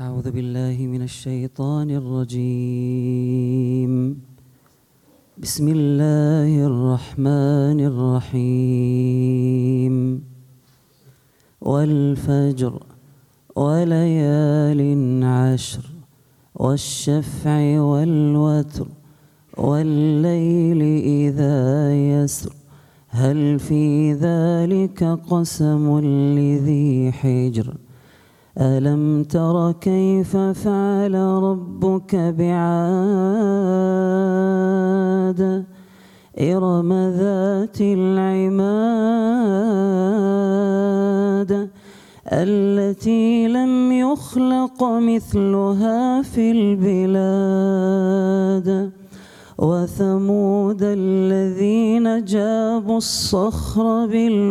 أعوذ بالله من الشيطان الرجيم. بسم الله الرحمن الرحيم. والفجر وليال عشر والشفع والوتر والليل إذا يسر. هل في ذلك قسم لذي حجر؟ ألم تر كيف فعل ربك بعاد؟ إرم ذات العماد التي لم يخلق مثلها في البلاد. وثمود الذين جابوا الصخر بالواد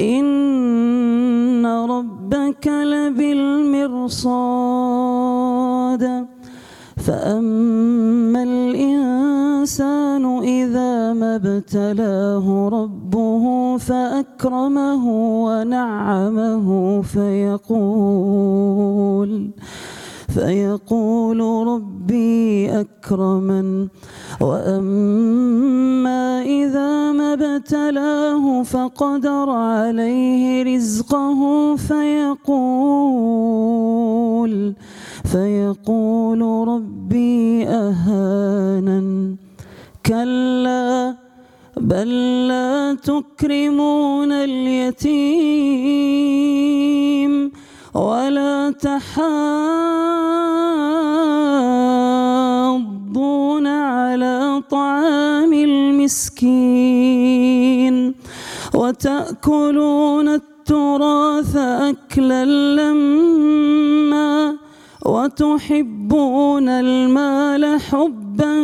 إن ربك لبالمرصاد فأما الإنسان إذا ما ابتلاه ربه فأكرمه ونعمه فيقول فيقول ربي أكرمن. وأما إذا ما ابتلاه فقدر عليه رزقه فيقول فيقول ربي أهانن. كلا بل لا تكرمون اليتيم. ولا تحاضون على طعام المسكين وتأكلون التراث أكلا لما وتحبون المال حبا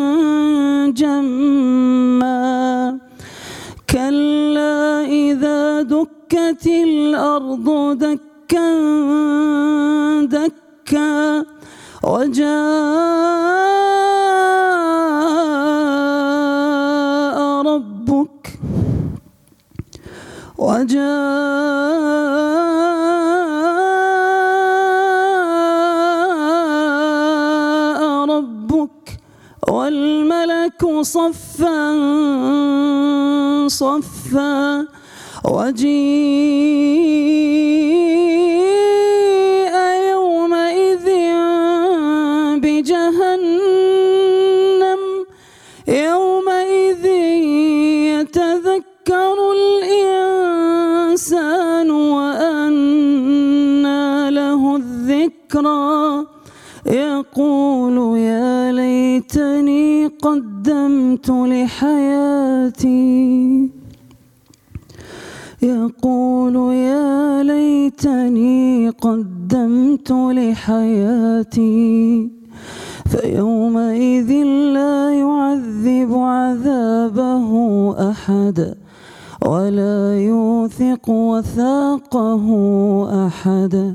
جما كلا إذا دكت الأرض دكا دكا وجاء ربك وجاء ربك والملك صفا صفا. وجيء قدمت لحياتي. يقول يا ليتني قدمت لحياتي فيومئذ لا يعذب عذابه أحد ولا يوثق وثاقه أحد.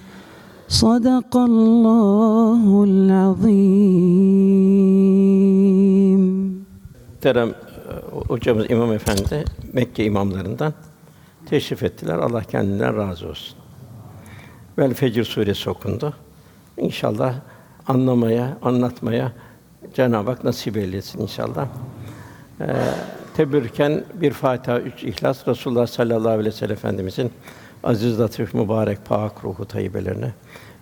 صدق الله العظيم Muhterem e, hocamız İmam Efendi Mekke imamlarından teşrif ettiler. Allah kendinden razı olsun. Vel Fecr suresi okundu. İnşallah anlamaya, anlatmaya Cenab-ı Hak nasip eylesin inşallah. Ee, tebürken bir Fatiha, üç İhlas, Resulullah sallallahu aleyhi ve sellem Efendimizin aziz, latif, mübarek, pak ruhu tayyibelerine,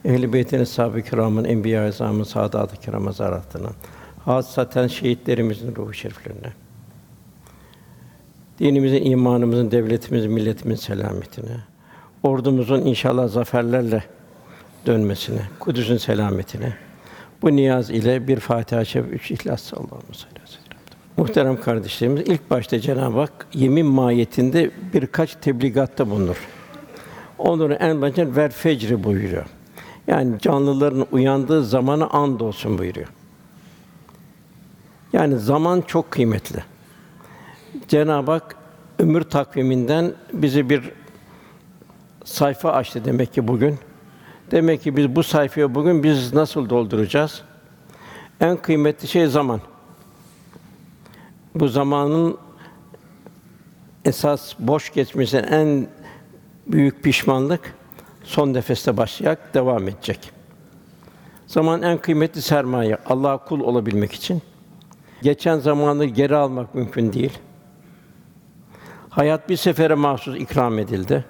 ehl-i beytin eshab-ı kiramın, enbiya-i azamın, saadat-ı kiram zaratına, hasaten şehitlerimizin ruhu şeriflerine. dinimizin, imanımızın, devletimizin, milletimin selametine, ordumuzun inşallah zaferlerle dönmesine, Kudüs'ün selametine. Bu niyaz ile bir Fatiha-i üç İhlas sallallahu aleyhi ve sellem. Muhterem kardeşlerimiz, ilk başta Cenab-ı Hak yemin mahiyetinde birkaç tebligatta bulunur. Onları en başta ver fecri buyuruyor. Yani canlıların uyandığı zamana and olsun buyuruyor. Yani zaman çok kıymetli. Cenab-ı Hak ömür takviminden bize bir sayfa açtı demek ki bugün. Demek ki biz bu sayfayı bugün biz nasıl dolduracağız? En kıymetli şey zaman. Bu zamanın esas boş geçmesinin en büyük pişmanlık son nefeste başlayarak devam edecek. Zaman en kıymetli sermaye. Allah'a kul olabilmek için. Geçen zamanı geri almak mümkün değil. Hayat bir sefere mahsus ikram edildi.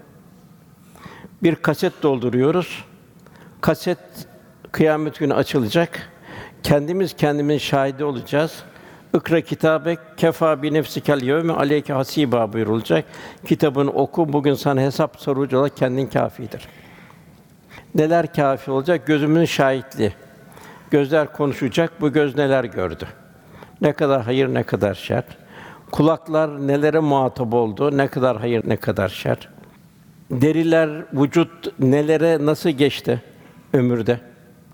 Bir kaset dolduruyoruz. Kaset kıyamet günü açılacak. Kendimiz kendimizin şahidi olacağız. İkra kitabek kefa bi nefsikel yevme aleyke hasiba buyurulacak. Kitabını oku. Bugün sana hesap sorucu olarak kendin kâfidir. Neler kâfi olacak? Gözümün şahitliği. Gözler konuşacak. Bu göz neler gördü? Ne kadar hayır, ne kadar şer. Kulaklar nelere muhatap oldu? Ne kadar hayır, ne kadar şer. Deriler, vücut nelere nasıl geçti ömürde?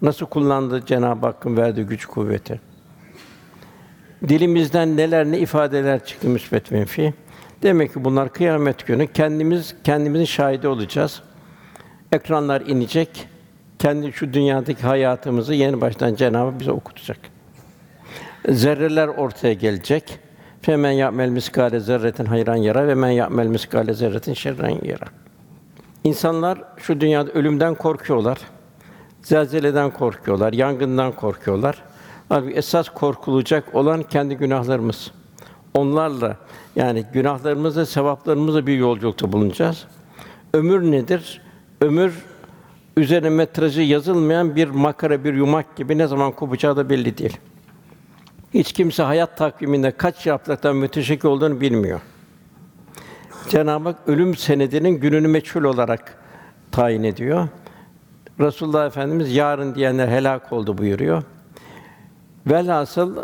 Nasıl kullandı Cenab-ı Hakk'ın verdiği güç kuvveti? Dilimizden neler ne ifadeler çıktı müsbet menfi. Demek ki bunlar kıyamet günü kendimiz kendimizin şahidi olacağız. Ekranlar inecek. Kendi şu dünyadaki hayatımızı yeni baştan Cenab-ı bize okutacak. Zerreler ortaya gelecek. Femen ya'mel miskale zerretin hayran yara ve men ya'mel miskale zerretin şerren yara. İnsanlar şu dünyada ölümden korkuyorlar. Zelzeleden korkuyorlar, yangından korkuyorlar. Halbuki esas korkulacak olan kendi günahlarımız. Onlarla yani günahlarımızla, sevaplarımızla bir yolculukta bulunacağız. Ömür nedir? Ömür üzerine metrajı yazılmayan bir makara, bir yumak gibi ne zaman kopacağı da belli değil. Hiç kimse hayat takviminde kaç yapraktan müteşekkir olduğunu bilmiyor. Cenab-ı Hak ölüm senedinin gününü meçhul olarak tayin ediyor. Resulullah Efendimiz yarın diyenler helak oldu buyuruyor. Velhasıl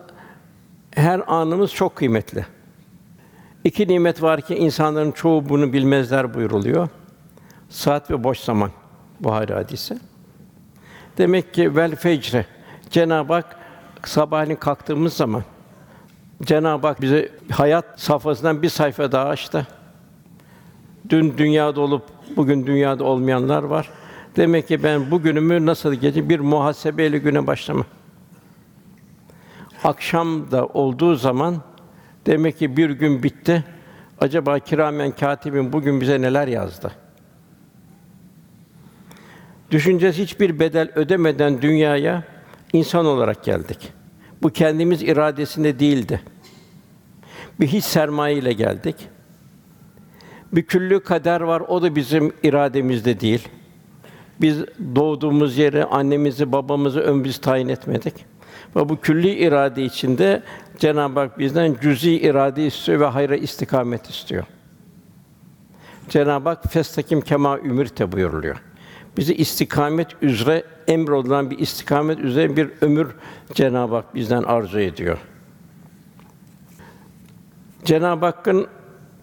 her anımız çok kıymetli. İki nimet var ki insanların çoğu bunu bilmezler buyuruluyor. Saat ve boş zaman. Buhari hadisi. Demek ki vel fecre Cenab-ı Hak sabahleyin kalktığımız zaman Cenab-ı Hak bize hayat safhasından bir sayfa daha açtı. Dün dünyada olup bugün dünyada olmayanlar var. Demek ki ben bu günümü nasıl gece bir muhasebeyle güne başlama. Akşam da olduğu zaman demek ki bir gün bitti. Acaba kiramen katibin bugün bize neler yazdı? Düşüneceğiz hiçbir bedel ödemeden dünyaya insan olarak geldik. Bu kendimiz iradesinde değildi. Bir hiç sermaye ile geldik. Bir küllü kader var, o da bizim irademizde değil. Biz doğduğumuz yeri, annemizi, babamızı biz tayin etmedik. Ve bu külli irade içinde Cenab-ı Hak bizden cüz'i irade istiyor ve hayra istikamet istiyor. Cenab-ı Hak festakim kema ümirte buyuruluyor. Bizi istikamet üzere emrolunan bir istikamet üzere bir ömür Cenab-ı Hak bizden arzu ediyor. Cenab-ı Hakk'ın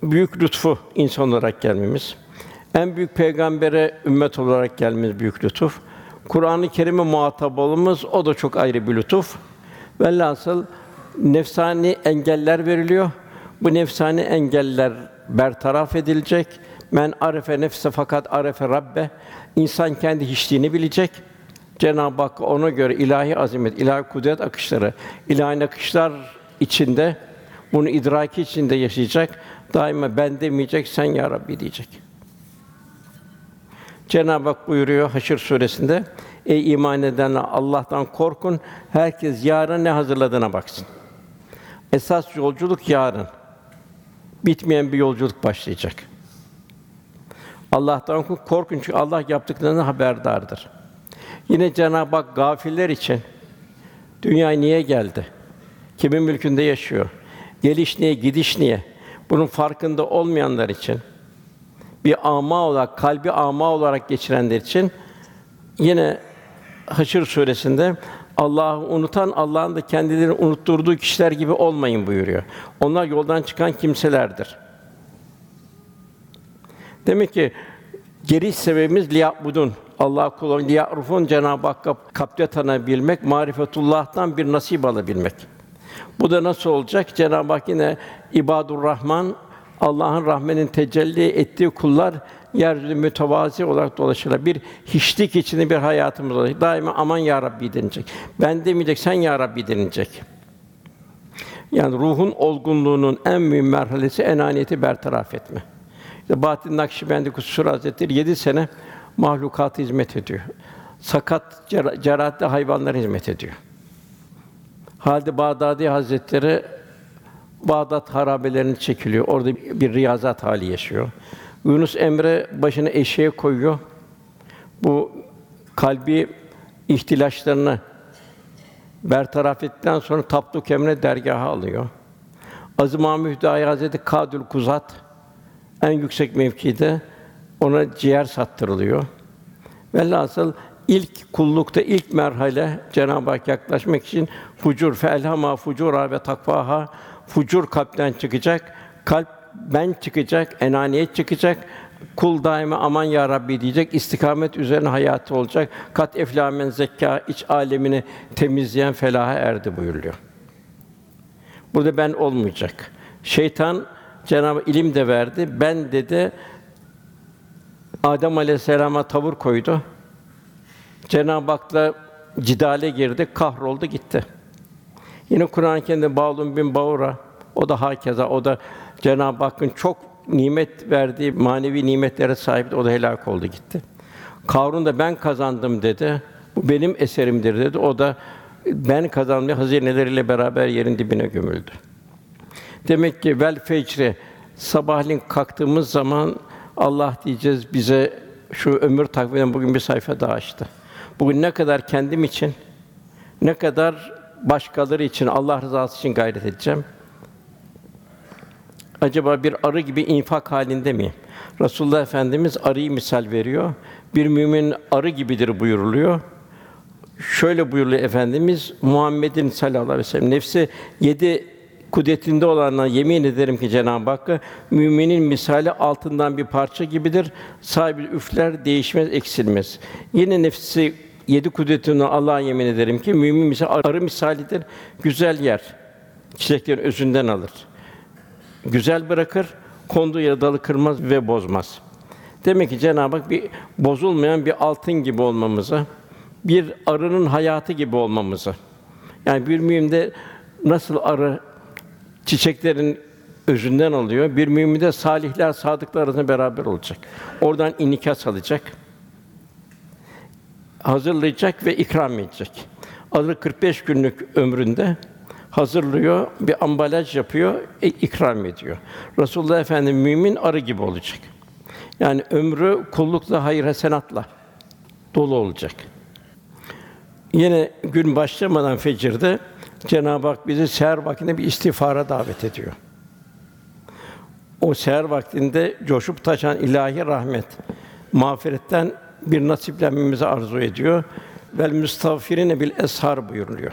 büyük lütfu insan olarak gelmemiz. En büyük peygambere ümmet olarak gelmemiz büyük lütuf. Kur'an-ı Kerim'e muhatap olmamız o da çok ayrı bir lütuf. Velhasıl nefsani engeller veriliyor. Bu nefsani engeller bertaraf edilecek. Men arefe nefse fakat arefe rabbe. İnsan kendi hiçliğini bilecek. Cenab-ı Hak ona göre ilahi azamet, ilahi kudret akışları, ilahi akışlar içinde bunu idraki içinde yaşayacak. Daima ben demeyecek, sen ya Rabbi diyecek. Cenab-ı Hak buyuruyor Haşr suresinde: Ey iman edenler Allah'tan korkun. Herkes yarın ne hazırladığına baksın. Esas yolculuk yarın. Bitmeyen bir yolculuk başlayacak. Allah'tan korkun çünkü Allah yaptıklarından haberdardır. Yine Cenab-ı Hak gafiller için dünya niye geldi? Kimin mülkünde yaşıyor? Geliş niye, gidiş niye? Bunun farkında olmayanlar için, bir ama olarak, kalbi ama olarak geçirenler için yine Haşr suresinde Allah'ı unutan Allah'ın da kendilerini unutturduğu kişiler gibi olmayın buyuruyor. Onlar yoldan çıkan kimselerdir. Demek ki geliş sebebimiz liyabudun. Allah kulun liyarufun Cenab-ı Hakk'a kapte tanıyabilmek, marifetullah'tan bir nasip alabilmek. Bu da nasıl olacak? Cenab-ı Hak yine ibadur Rahman Allah'ın rahmetinin tecelli ettiği kullar yeryüzünde mütevazi olarak dolaşırlar. Bir hiçlik içinde bir hayatımız olacak. Daima aman ya Rabbi denilecek. Ben demeyecek, sen ya Rabbi denilecek. Yani ruhun olgunluğunun en mühim merhalesi enaniyeti bertaraf etme. İşte Bahattin Nakşibendi Kusur Hazretleri yedi sene mahlukat hizmet ediyor. Sakat, cer- cerahatli hayvanlara hizmet ediyor. Halid Bağdadi Hazretleri Bağdat harabelerini çekiliyor. Orada bir riyazat hali yaşıyor. Yunus Emre başını eşeğe koyuyor. Bu kalbi ihtilaçlarını bertaraf ettikten sonra Tapduk Emre dergaha alıyor. Aziz Mahmud Hazreti Kadül Kuzat en yüksek mevkide ona ciğer sattırılıyor. Velhasıl ilk kullukta ilk merhale Cenab-ı Hak yaklaşmak için fucur felhama fucura ve takvaha fucur kalpten çıkacak. Kalp ben çıkacak, enaniyet çıkacak. Kul daima aman ya Rabbi diyecek. istikamet üzerine hayatı olacak. Kat eflamen zekka iç alemini temizleyen felaha erdi buyuruyor. Burada ben olmayacak. Şeytan Cenab-ı ilim de verdi. Ben dedi Adem Aleyhisselam'a tavır koydu. Cenab-ı Hak'la cidale girdi, kahroldu gitti. Yine Kur'an-ı Kerim'de Bağlum bin Bağura o da hakeza o da Cenab-ı Hakk'ın çok nimet verdiği manevi nimetlere sahipti. O da helak oldu gitti. Karun da ben kazandım dedi. Bu benim eserimdir dedi. O da ben kazandım hazineleriyle beraber yerin dibine gömüldü. Demek ki vel fecri sabahleyin kalktığımız zaman Allah diyeceğiz bize şu ömür takviminden bugün bir sayfa daha açtı. Bugün ne kadar kendim için, ne kadar başkaları için, Allah rızası için gayret edeceğim. Acaba bir arı gibi infak halinde miyim? Resulullah Efendimiz arıyı misal veriyor. Bir mümin arı gibidir buyuruluyor. Şöyle buyuruyor Efendimiz Muhammed'in sallallahu aleyhi ve sellem nefsi yedi kudretinde olanına yemin ederim ki Cenab-ı Hakk'a müminin misali altından bir parça gibidir. Sahibi üfler değişmez, eksilmez. Yine nefsi yedi kudretine Allah'a yemin ederim ki mümin misali arı misalidir. Güzel yer. Çiçeklerin özünden alır. Güzel bırakır, konduğu yere dalı kırmaz ve bozmaz. Demek ki Cenab-ı Hak bir bozulmayan bir altın gibi olmamızı, bir arının hayatı gibi olmamızı. Yani bir mühimde nasıl arı çiçeklerin özünden alıyor, bir mümin de salihler, sadıklar arasında beraber olacak. Oradan inikas alacak. Hazırlayacak ve ikram edecek. Alır 45 günlük ömründe hazırlıyor, bir ambalaj yapıyor, e, ikram ediyor. Resulullah Efendimiz mümin arı gibi olacak. Yani ömrü kullukla, hayır hasenatla dolu olacak. Yine gün başlamadan fecirde Cenab-ı Hak bizi seher vaktinde bir istiğfara davet ediyor. O seher vaktinde coşup taşan ilahi rahmet, mağfiretten bir nasiplenmemizi arzu ediyor. Vel müstağfirine bil eshar buyuruluyor.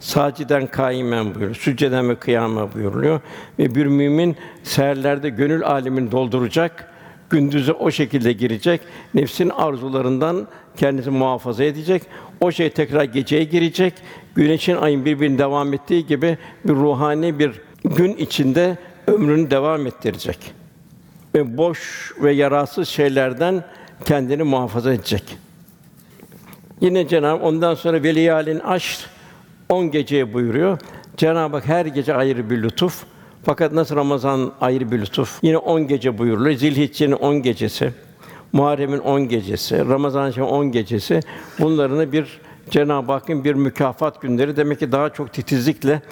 Saciden kaimen buyuruyor. Sücceden ve kıyama buyuruluyor. Ve bir mümin seherlerde gönül alemini dolduracak, gündüze o şekilde girecek, nefsin arzularından kendisini muhafaza edecek. O şey tekrar geceye girecek. Güneşin ayın birbirini devam ettiği gibi bir ruhani bir gün içinde ömrünü devam ettirecek. Ve boş ve yararsız şeylerden kendini muhafaza edecek. Yine Cenab-ı ondan sonra veliyalin aşr 10 geceye buyuruyor. Cenab-ı Hak her gece ayrı bir lütuf. Fakat nasıl Ramazan ayrı bir lütuf. Yine 10 gece buyuruluyor. Zilhicce'nin 10 gecesi, Muharrem'in 10 gecesi, Ramazan-ı 10 gecesi bunların bir Cenab-ı Hakk'ın bir mükafat günleri demek ki daha çok titizlikle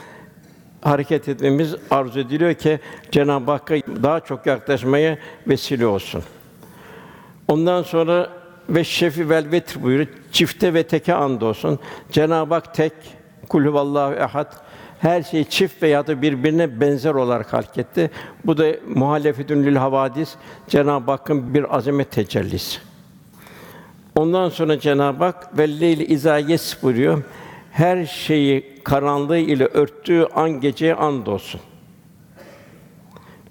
hareket etmemiz arzu ediliyor ki Cenab-ı Hakk'a daha çok yaklaşmaya vesile olsun. Ondan sonra ve şefi vel vetr buyuruyor. Çifte ve teke and olsun. Cenab-ı Hak tek, kul huvallahu ehad. her şeyi çift veya da birbirine benzer olarak halketti. Bu da muhalefetün lil havadis Cenab-ı Hakk'ın bir azamet tecellisi. Ondan sonra Cenab-ı Hak velleyli izâ yes buyuruyor. Her şeyi karanlığı ile örttüğü an geceye andolsun.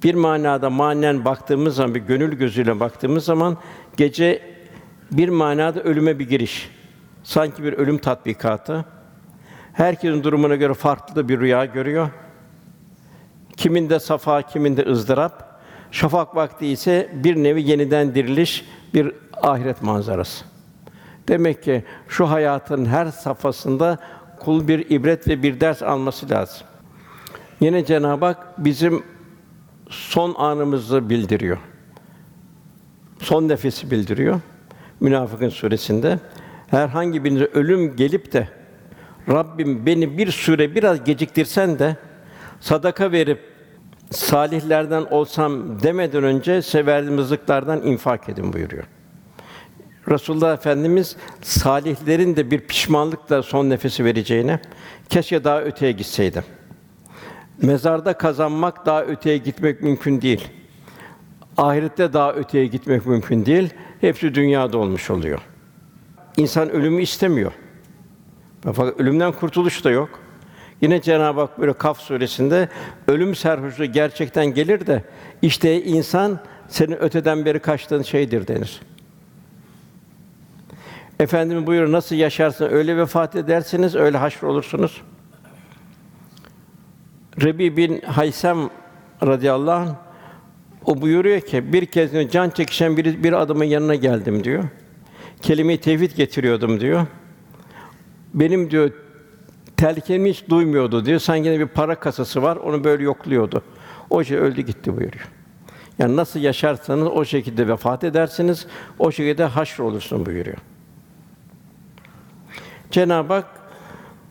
Bir manada manen baktığımız zaman, bir gönül gözüyle baktığımız zaman gece bir manada ölüme bir giriş. Sanki bir ölüm tatbikatı. Herkesin durumuna göre farklı bir rüya görüyor. Kiminde safa, kiminde ızdırap. Şafak vakti ise bir nevi yeniden diriliş, bir ahiret manzarası. Demek ki şu hayatın her safhasında kul bir ibret ve bir ders alması lazım. Yine Cenab-ı Hak bizim son anımızı bildiriyor. Son nefesi bildiriyor. Münafıkın suresinde herhangi birinize ölüm gelip de Rabbim beni bir süre biraz geciktirsen de sadaka verip salihlerden olsam demeden önce severdiğim rızıklardan infak edin buyuruyor. Resulullah Efendimiz salihlerin de bir pişmanlıkla son nefesi vereceğine keşke daha öteye gitseydim. Mezarda kazanmak daha öteye gitmek mümkün değil. Ahirette daha öteye gitmek mümkün değil. Hepsi dünyada olmuş oluyor. İnsan ölümü istemiyor. Fakat ölümden kurtuluş da yok. Yine Cenab-ı Hak böyle Kaf suresinde ölüm serhoşluğu gerçekten gelir de işte insan senin öteden beri kaçtığın şeydir denir. Efendimiz buyuruyor nasıl yaşarsın öyle vefat edersiniz öyle haşr olursunuz. Rebi bin Haysem radıyallahu anh o buyuruyor ki bir kez can çekişen bir, bir adamın yanına geldim diyor. Kelime-i tevhid getiriyordum diyor. Benim diyor telkinimi hiç duymuyordu diyor. Sanki bir para kasası var, onu böyle yokluyordu. O şey öldü gitti buyuruyor. Yani nasıl yaşarsanız o şekilde vefat edersiniz, o şekilde haşr olursun buyuruyor. Cenab-ı Hak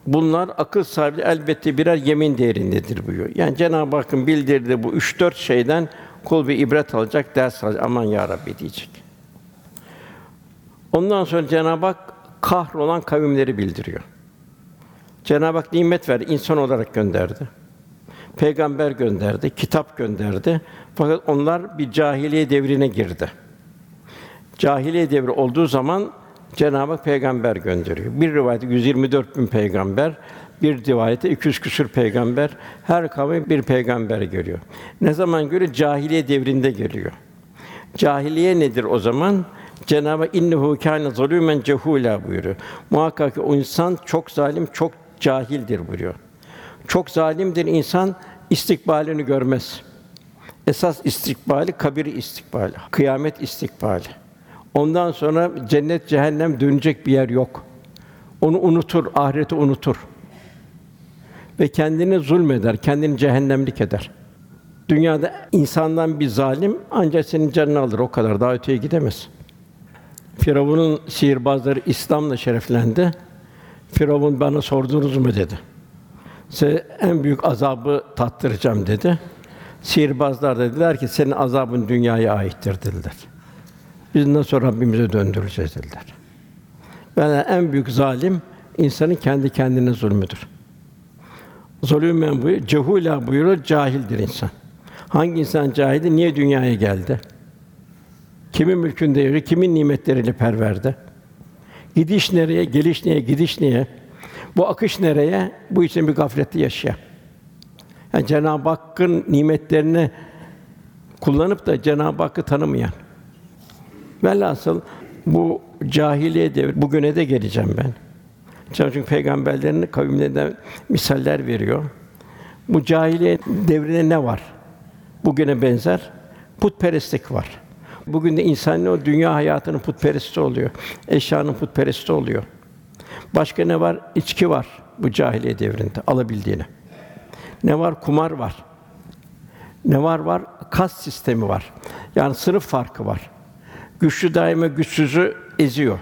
bunlar akıl sahibi elbette birer yemin değerindedir buyuruyor. Yani Cenab-ı Hakk'ın bildirdiği bu üç dört şeyden kul bir ibret alacak, ders alacak. Aman ya Rabbi diyecek. Ondan sonra Cenab-ı Hak kahrolan kavimleri bildiriyor. Cenab-ı Hak nimet verdi, insan olarak gönderdi. Peygamber gönderdi, kitap gönderdi. Fakat onlar bir cahiliye devrine girdi. Cahiliye devri olduğu zaman Cenab-ı Hak peygamber gönderiyor. Bir rivayette 124 bin peygamber, bir rivayette 200 küsur peygamber, her kavim bir peygamber geliyor. Ne zaman göre cahiliye devrinde geliyor. Cahiliye nedir o zaman? Cenab-ı Hak innehu kâne zalûmen cehûlâ buyuruyor. Muhakkak ki o insan çok zalim, çok cahildir buyuruyor. Çok zalimdir insan istikbalini görmez. Esas istikbali kabir istikbali, kıyamet istikbali. Ondan sonra cennet cehennem dönecek bir yer yok. Onu unutur, ahireti unutur. Ve kendini zulmeder, kendini cehennemlik eder. Dünyada insandan bir zalim ancak senin canını alır o kadar daha öteye gidemez. Firavun'un sihirbazları İslam'la şereflendi. Firavun bana sordunuz mu dedi. Size en büyük azabı tattıracağım dedi. Sihirbazlar dediler ki senin azabın dünyaya aittir dediler. Biz nasıl Rabbimize döndüreceğiz dediler. Yani en büyük zalim insanın kendi kendine zulmüdür. Zulümen bu cehula buyuruyor, cahildir insan. Hangi insan cahildi? Niye dünyaya geldi? Kimin mülkünde yaşıyor? Kimin nimetleriyle perverde? Gidiş nereye? Geliş neye? Gidiş neye? Bu akış nereye? Bu için bir gaflette yaşa. Yani Cenab-ı Hakk'ın nimetlerini kullanıp da Cenab-ı Hakk'ı tanımayan. Velhasıl bu cahiliye devri bugüne de geleceğim ben. Çünkü peygamberlerin kavimlerinden misaller veriyor. Bu cahiliye devrine ne var? Bugüne benzer putperestlik var. Bugün de insan o dünya hayatının putperesti oluyor. Eşyanın putperesti oluyor. Başka ne var? İçki var bu cahiliye devrinde alabildiğini. Ne var? Kumar var. Ne var? Var kas sistemi var. Yani sınıf farkı var. Güçlü daima güçsüzü eziyor.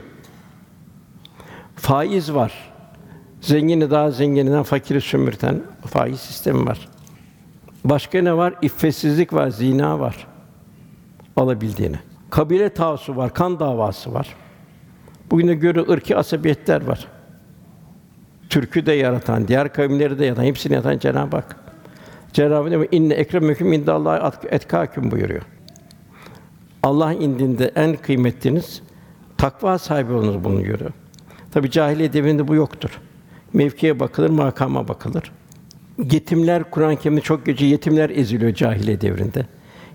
Faiz var. Zengini daha zengininden fakiri sömürten faiz sistemi var. Başka ne var? İffetsizlik var, zina var. Alabildiğini. Kabile tavsu var, kan davası var. Bugün de göre ırki asabiyetler var. Türk'ü de yaratan, diğer kavimleri de yaratan, hepsini yaratan Cenab-ı Hak. Cenab-ı Hak inne ekremeküm indallahi etkâküm buyuruyor. Allah indinde en kıymetliniz takva sahibi olunuz bunu görüyor. Tabi cahiliye devrinde bu yoktur. Mevkiye bakılır, makama bakılır. Yetimler Kur'an-ı Kerim'de çok gece yetimler eziliyor cahiliye devrinde.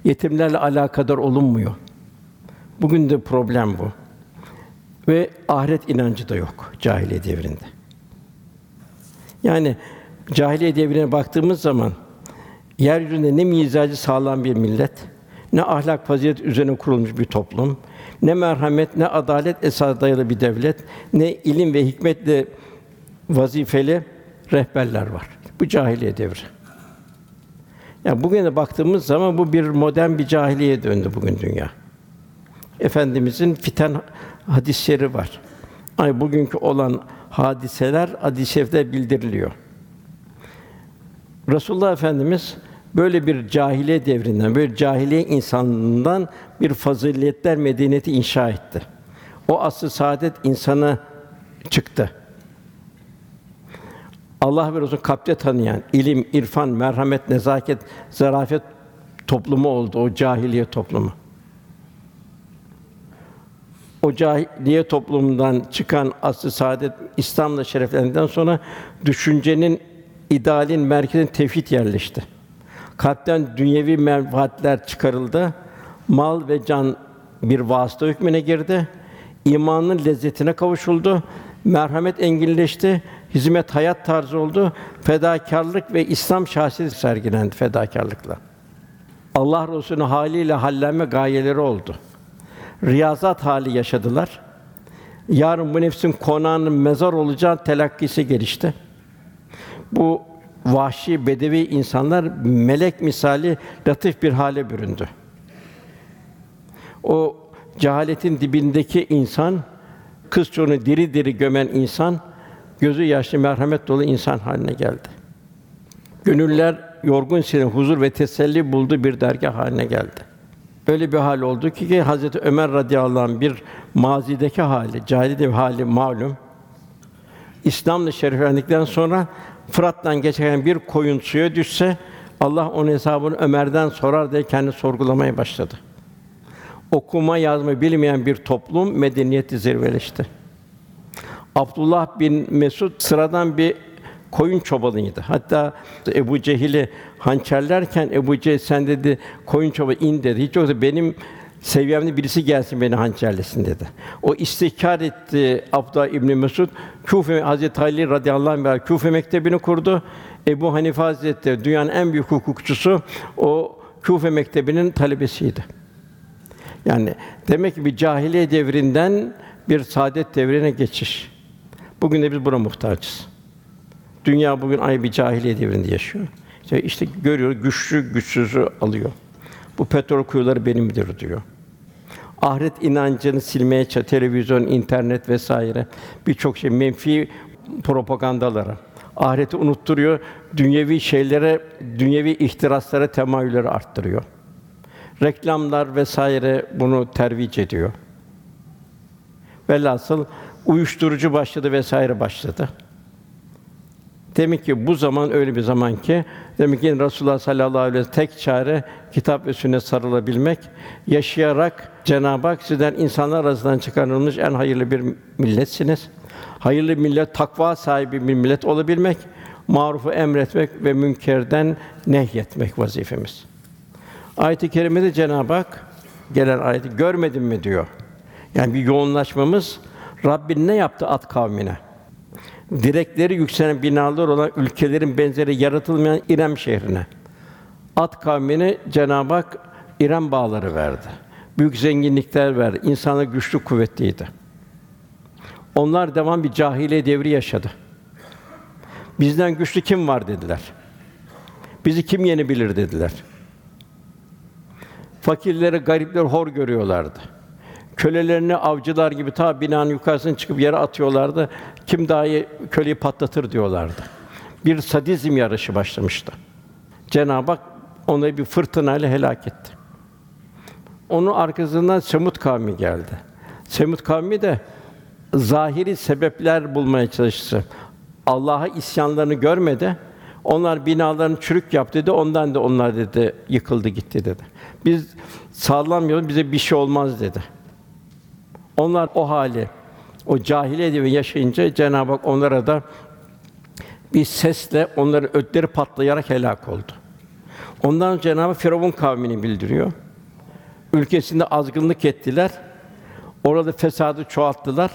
Yetimlerle alakadar olunmuyor. Bugün de problem bu. Ve ahiret inancı da yok cahiliye devrinde. Yani cahiliye devrine baktığımız zaman yeryüzünde ne mizacı sağlam bir millet, ne ahlak fazilet üzerine kurulmuş bir toplum, ne merhamet, ne adalet esas dayalı bir devlet, ne ilim ve hikmetle vazifeli rehberler var. Bu cahiliye devri. Yani bugüne baktığımız zaman bu bir modern bir cahiliye döndü bugün dünya. Efendimizin fiten hadisleri var. Ay bugünkü olan hadiseler hadis-i bildiriliyor. Resulullah Efendimiz böyle bir cahiliye devrinden, böyle cahiliye insanından bir faziletler medeniyeti inşa etti. O asıl saadet insanı çıktı. Allah ve Resul kalpte tanıyan, ilim, irfan, merhamet, nezaket, zarafet toplumu oldu o cahiliye toplumu. O cahiliye toplumundan çıkan asıl saadet İslam'la şereflendikten sonra düşüncenin idealin merkezine tevhid yerleşti. Kalpten dünyevi menfaatler çıkarıldı. Mal ve can bir vasıta hükmüne girdi. İmanın lezzetine kavuşuldu. Merhamet enginleşti. Hizmet hayat tarzı oldu. Fedakarlık ve İslam şahsiyeti sergilendi fedakarlıkla. Allah Resulü'nün haliyle hallenme gayeleri oldu. Riyazat hali yaşadılar. Yarın bu nefsin konağının mezar olacağı telakkisi gelişti. Bu vahşi bedevi insanlar melek misali latif bir hale büründü. O cehaletin dibindeki insan, kız çocuğunu diri diri gömen insan, gözü yaşlı merhamet dolu insan haline geldi. Gönüller yorgun sine huzur ve teselli buldu bir dergah haline geldi. Öyle bir hal oldu ki, ki Hazreti Ömer radıyallahu anh bir mazideki hali, cahiliye hali malum. İslam'la şereflendikten sonra Fırat'tan geçen bir koyun suya düşse Allah onun hesabını Ömer'den sorar diye kendi sorgulamaya başladı. Okuma yazma bilmeyen bir toplum medeniyeti zirveleşti. Abdullah bin Mesud sıradan bir koyun çobanıydı. Hatta Ebu Cehil'i hançerlerken Ebu Cehil sen dedi koyun çobanı in dedi. Hiç yoksa benim seviyemde birisi gelsin beni hançerlesin dedi. O istihkar etti Abdullah İbn Mesud. Küfe Hazreti Ali radıyallahu anh Küfe mektebini kurdu. Ebu Hanife Hazretleri dünyanın en büyük hukukçusu o Küfe mektebinin talebesiydi. Yani demek ki bir cahiliye devrinden bir saadet devrine geçiş. Bugün de biz buna muhtaçız. Dünya bugün ay bir cahiliye devrinde yaşıyor. İşte, işte görüyor güçlü güçsüzü alıyor. Bu petrol kuyuları benimdir diyor. Ahiret inancını silmeye çalışıyor. Televizyon, internet vesaire birçok şey menfi propagandalara. Ahireti unutturuyor. Dünyevi şeylere, dünyevi ihtiraslara temayülleri arttırıyor. Reklamlar vesaire bunu tervic ediyor. Velhasıl uyuşturucu başladı vesaire başladı. Demek ki bu zaman öyle bir zaman ki demek ki Resulullah sallallahu aleyhi ve sellem tek çare kitap ve sünnet sarılabilmek, yaşayarak Cenab-ı Hak sizden insanlar arasından çıkarılmış en hayırlı bir milletsiniz. Hayırlı millet takva sahibi bir millet olabilmek, marufu emretmek ve münkerden nehyetmek vazifemiz. Ayet-i kerimede Cenab-ı Hak gelen ayeti görmedin mi diyor. Yani bir yoğunlaşmamız Rabbin ne yaptı at kavmine? Direkleri yükselen binalar olan ülkelerin benzeri yaratılmayan İrem şehrine. At kavmine Cenab-ı Hak İrem bağları verdi. Büyük zenginlikler verdi. İnsanlar güçlü, kuvvetliydi. Onlar devam bir cahiliye devri yaşadı. Bizden güçlü kim var dediler. Bizi kim yenebilir dediler. Fakirleri, garipleri hor görüyorlardı. Kölelerini avcılar gibi ta binanın yukarısına çıkıp yere atıyorlardı. Kim daha iyi köleyi patlatır diyorlardı. Bir sadizm yarışı başlamıştı. Cenab-ı Hak onları bir fırtınayla helak etti. Onun arkasından Semut kavmi geldi. Semut kavmi de zahiri sebepler bulmaya çalıştı. Allah'a isyanlarını görmedi. Onlar binalarını çürük yaptı dedi. Ondan da onlar dedi yıkıldı gitti dedi. Biz sağlamıyoruz bize bir şey olmaz dedi. Onlar o hali, o cahiliye devri yaşayınca Cenab-ı Hak onlara da bir sesle onların ötleri patlayarak helak oldu. Ondan Cenab-ı Hak Firavun kavmini bildiriyor. Ülkesinde azgınlık ettiler. Orada fesadı çoğalttılar.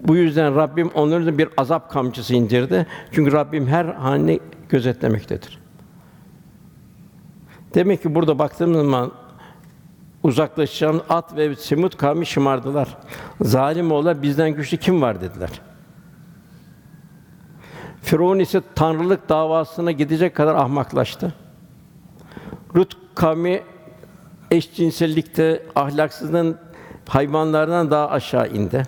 Bu yüzden Rabbim onların da bir azap kamçısı indirdi. Çünkü Rabbim her hani gözetlemektedir. Demek ki burada baktığımız zaman uzaklaşacağın at ve Semud kavmi şımardılar. Zalim oğullar bizden güçlü kim var dediler. Firavun ise tanrılık davasına gidecek kadar ahmaklaştı. Lut kavmi eşcinsellikte ahlaksızlığın hayvanlardan daha aşağı indi.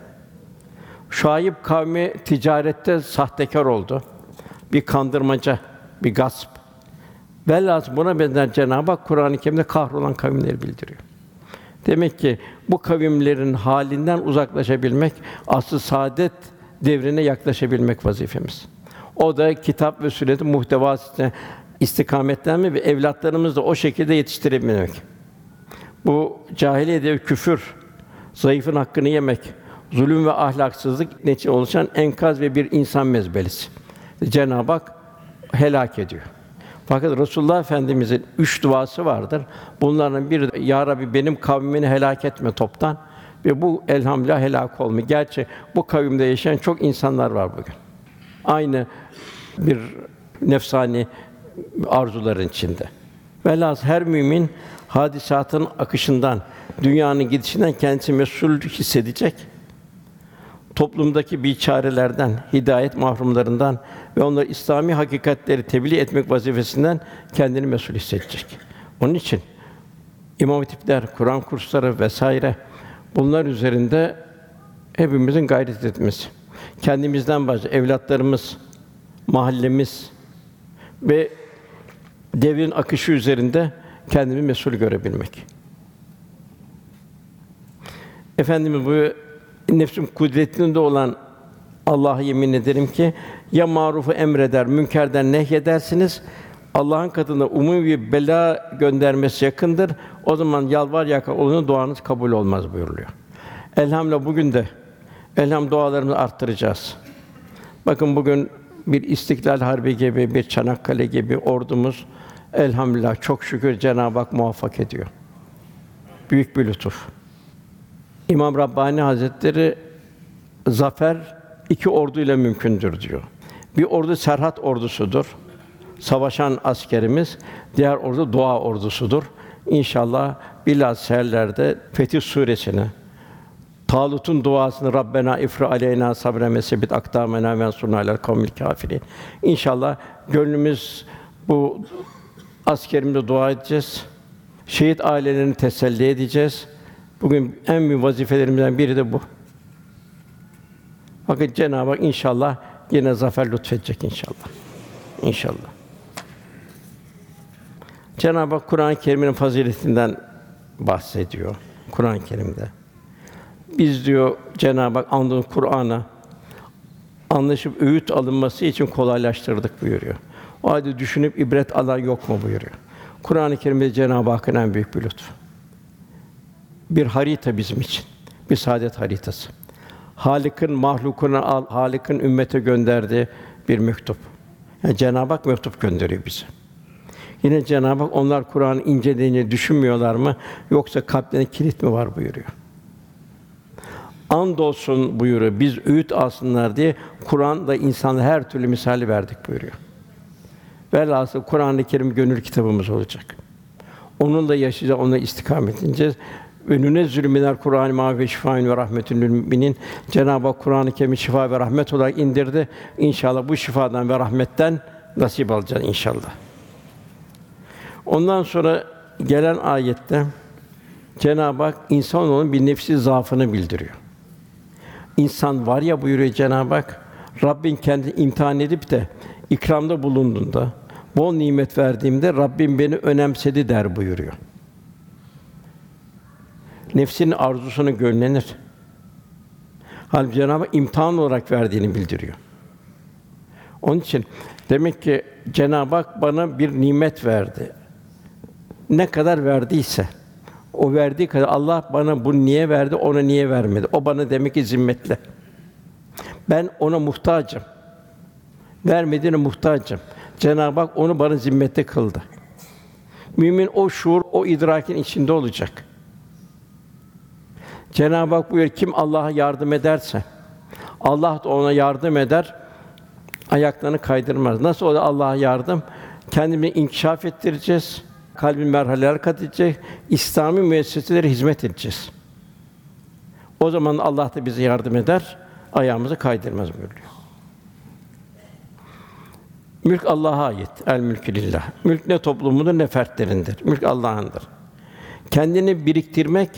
Şuayb kavmi ticarette sahtekar oldu. Bir kandırmaca, bir gasp. Velhâsıl buna benzer Cenab-ı Hak Kur'an-ı Kerim'de kahrolan kavimleri bildiriyor. Demek ki bu kavimlerin halinden uzaklaşabilmek, asıl saadet devrine yaklaşabilmek vazifemiz. O da kitap ve sünnetin muhtevasına istikametlenme ve evlatlarımızı da o şekilde yetiştirebilmek. Bu cahiliye devri küfür, zayıfın hakkını yemek, zulüm ve ahlaksızlık neticede oluşan enkaz ve bir insan mezbelesi. Cenab-ı Hak helak ediyor. Fakat Resulullah Efendimizin üç duası vardır. Bunların biri Ya Rabbi benim kavmimi helak etme toptan ve bu elhamdülillah helak olma. Gerçi bu kavimde yaşayan çok insanlar var bugün. Aynı bir nefsani arzuların içinde. Velhâsıl her mümin hadisatın akışından, dünyanın gidişinden kendisi mesul hissedecek. Toplumdaki biçarelerden, hidayet mahrumlarından ve onları İslami hakikatleri tebliğ etmek vazifesinden kendini mesul hissedecek. Onun için imam hatipler, Kur'an kursları vesaire bunlar üzerinde hepimizin gayret etmesi. Kendimizden başta evlatlarımız, mahallemiz ve devrin akışı üzerinde kendini mesul görebilmek. Efendimiz bu nefsim kudretinde olan Allah'a yemin ederim ki ya marufu emreder, münkerden nehyedersiniz. Allah'ın katında umumi bir bela göndermesi yakındır. O zaman yalvar yakar olun duanız kabul olmaz buyuruluyor. Elhamdülillah bugün de elham dualarımızı arttıracağız. Bakın bugün bir İstiklal Harbi gibi, bir Çanakkale gibi ordumuz elhamdülillah çok şükür Cenab-ı Hak muvaffak ediyor. Büyük bir lütuf. İmam Rabbani Hazretleri zafer iki orduyla mümkündür diyor. Bir ordu Serhat ordusudur. Savaşan askerimiz, diğer ordu dua ordusudur. İnşallah bilhassa seherlerde Fetih suresini, Talut'un duasını Rabbena ifri aleyna sabren ve sebit akdamena ve sunna alel kavmil kafirin. İnşallah gönlümüz bu askerimize dua edeceğiz. Şehit ailelerini teselli edeceğiz. Bugün en büyük vazifelerimizden biri de bu. Fakat Cenab-ı Hak inşallah yine zafer lütfedecek inşallah. İnşallah. Cenab-ı Hak Kur'an-ı Kerim'in faziletinden bahsediyor Kur'an-ı Kerim'de. Biz diyor Cenab-ı Hak andığın Kur'an'a anlaşıp öğüt alınması için kolaylaştırdık buyuruyor. O halde düşünüp ibret alan yok mu buyuruyor. Kur'an-ı Kerim'de Cenab-ı Hakk'ın en büyük bir lütfu. Bir harita bizim için. Bir saadet haritası. Halik'in mahlukuna al, Halik'in ümmete gönderdiği bir mektup. Yani Cenab-ı Hak mektup gönderiyor bize. Yine Cenab-ı Hak onlar Kur'an'ı inceleyince düşünmüyorlar mı yoksa kalplerine kilit mi var buyuruyor. Andolsun buyuruyor. Biz öğüt alsınlar diye Kur'an'da insanlara her türlü misali verdik buyuruyor. Velhasıl Kur'an-ı Kerim gönül kitabımız olacak. Onunla yaşayacağız, onunla istikamet edeceğiz. Ve nünezzülü minel Kur'an ma ve şifaen ve rahmetün müminin. Cenab-ı Hak Kur'an-ı Kerim'i şifa ve rahmet olarak indirdi. İnşallah bu şifadan ve rahmetten nasip alacağız inşallah. Ondan sonra gelen ayette Cenab-ı Hak insanoğlunun bir nefsi zaafını bildiriyor. İnsan var ya buyuruyor Cenab-ı Hak, Rabbin kendi imtihan edip de ikramda bulunduğunda, bol nimet verdiğimde Rabbim beni önemsedi der buyuruyor. Nefsinin arzusunu gönlenir. Halbuki Cenab-ı Hak imtihan olarak verdiğini bildiriyor. Onun için demek ki Cenab-ı Hak bana bir nimet verdi. Ne kadar verdiyse o verdiği kadar Allah bana bu niye verdi, ona niye vermedi? O bana demek ki zimmetli. Ben ona muhtacım. Vermediğine muhtacım. Cenab-ı Hak onu bana zimmette kıldı. Mümin o şuur, o idrakin içinde olacak. Cenab-ı Hak buyuruyor kim Allah'a yardım ederse Allah da ona yardım eder. Ayaklarını kaydırmaz. Nasıl o Allah'a yardım? Kendimizi inkişaf ettireceğiz. Kalbin merhaleler kat edecek. İslami müesseselere hizmet edeceğiz. O zaman Allah da bize yardım eder. Ayağımızı kaydırmaz buyuruyor. Mülk Allah'a ait. El mülkü lillah. Mülk ne toplumundur ne fertlerindir. Mülk Allah'ındır. Kendini biriktirmek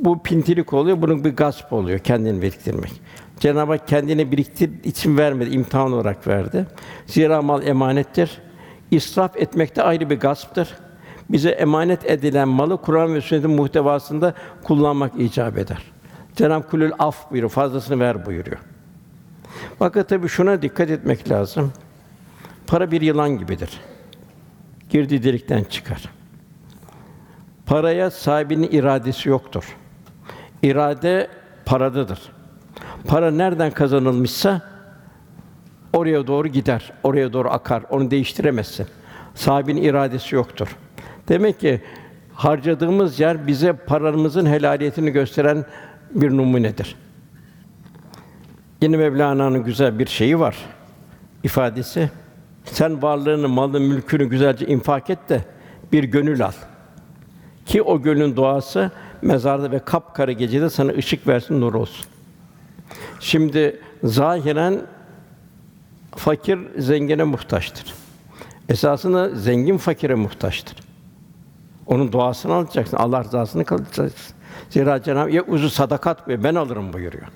bu pintilik oluyor, bunun bir gasp oluyor kendini biriktirmek. Cenab-ı Hak kendini biriktir için vermedi, imtihan olarak verdi. Zira mal emanettir. İsraf etmek de ayrı bir gasptır. Bize emanet edilen malı Kur'an ve sünnetin muhtevasında kullanmak icap eder. Cenab-ı Kulül af buyuruyor, fazlasını ver buyuruyor. Fakat tabii şuna dikkat etmek lazım. Para bir yılan gibidir. Girdiği delikten çıkar. Paraya sahibinin iradesi yoktur. İrade paradadır. Para nereden kazanılmışsa oraya doğru gider, oraya doğru akar. Onu değiştiremezsin. Sahibinin iradesi yoktur. Demek ki harcadığımız yer bize paramızın helaliyetini gösteren bir numunedir. Yine Mevlana'nın güzel bir şeyi var. ifadesi. Sen varlığını, malını, mülkünü güzelce infak et de bir gönül al. Ki o gönlün duası mezarda ve kapkara gecede sana ışık versin, nur olsun. Şimdi zahiren fakir zengine muhtaçtır. Esasında zengin fakire muhtaçtır. Onun duasını alacaksın, Allah rızasını kalacaksın. Zira Cenab-ı ya uzu sadakat buyuruyor, ben alırım buyuruyor.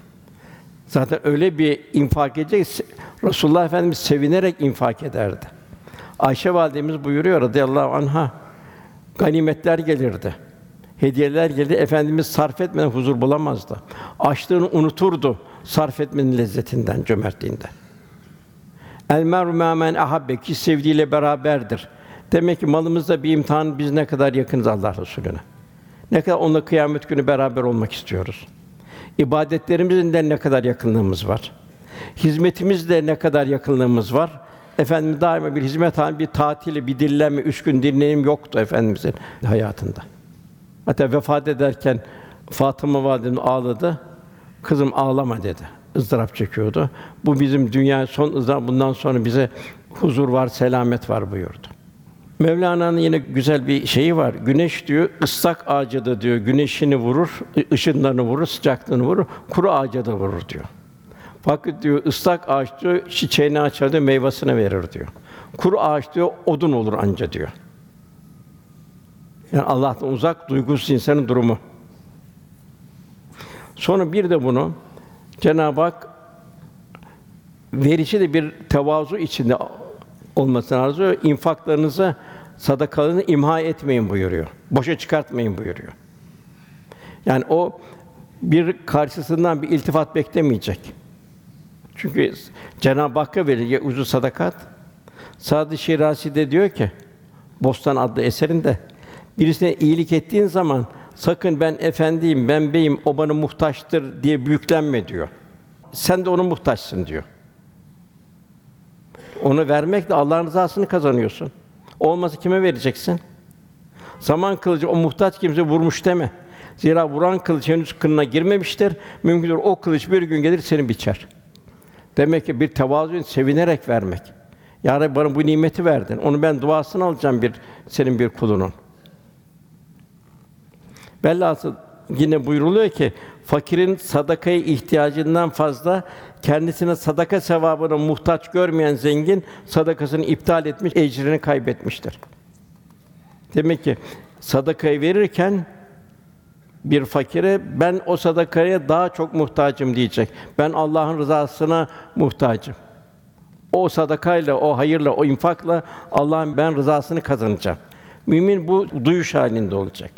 Zaten öyle bir infak edecek, Resulullah Efendimiz sevinerek infak ederdi. Ayşe validemiz buyuruyor radıyallahu anha, ganimetler gelirdi. Hediyeler geldi. Efendimiz sarf etmeden huzur bulamazdı. Açlığını unuturdu sarf etmenin lezzetinden, cömertliğinden. El meru men ahabbe ki sevdiğiyle beraberdir. Demek ki malımızda bir imtihan biz ne kadar yakınız Allah Resulüne. Ne kadar onunla kıyamet günü beraber olmak istiyoruz. İbadetlerimizin de ne kadar yakınlığımız var. Hizmetimizde ne kadar yakınlığımız var. Efendim daima bir hizmet hali, bir tatili, bir dinlenme, üç gün dinlenim yoktu efendimizin hayatında. Hatta vefat ederken Fatıma validemiz ağladı. Kızım ağlama dedi. ızdırap çekiyordu. Bu bizim dünya son ızdırap. Bundan sonra bize huzur var, selamet var buyurdu. Mevlana'nın yine güzel bir şeyi var. Güneş diyor, ıslak ağaca da diyor, güneşini vurur, ışınlarını vurur, sıcaklığını vurur, kuru ağaca da vurur diyor. Fakat diyor ıslak ağaç diyor çiçeğini açar diyor, meyvasını verir diyor. Kuru ağaç diyor odun olur anca diyor. Yani Allah'tan uzak duygusuz insanın durumu. Sonra bir de bunu Cenab-ı Hak verici de bir tevazu içinde olmasını arzuyor. İnfaklarınızı, sadakalarını imha etmeyin buyuruyor. Boşa çıkartmayın buyuruyor. Yani o bir karşısından bir iltifat beklemeyecek. Çünkü Cenab-ı Hakk'a verilecek uzun sadakat. Sadı Şirasi de diyor ki Bostan adlı eserinde birisine iyilik ettiğin zaman sakın ben efendiyim, ben beyim, o bana muhtaçtır diye büyüklenme diyor. Sen de ona muhtaçsın diyor. Onu vermekle Allah'ın rızasını kazanıyorsun. Olmasa kime vereceksin? Zaman kılıcı o muhtaç kimse vurmuş deme. Zira vuran kılıç henüz kınına girmemiştir. Mümkündür o kılıç bir gün gelir seni biçer. Demek ki bir tevazu sevinerek vermek. Ya Rabbi bana bu nimeti verdin. Onu ben duasını alacağım bir senin bir kulunun. Velhasıl yine buyruluyor ki fakirin sadakaya ihtiyacından fazla kendisine sadaka sevabına muhtaç görmeyen zengin sadakasını iptal etmiş, ecrini kaybetmiştir. Demek ki sadakayı verirken bir fakire ben o sadakaya daha çok muhtacım diyecek. Ben Allah'ın rızasına muhtacım. O sadakayla, o hayırla, o infakla Allah'ın ben rızasını kazanacağım. Mümin bu duyuş halinde olacak.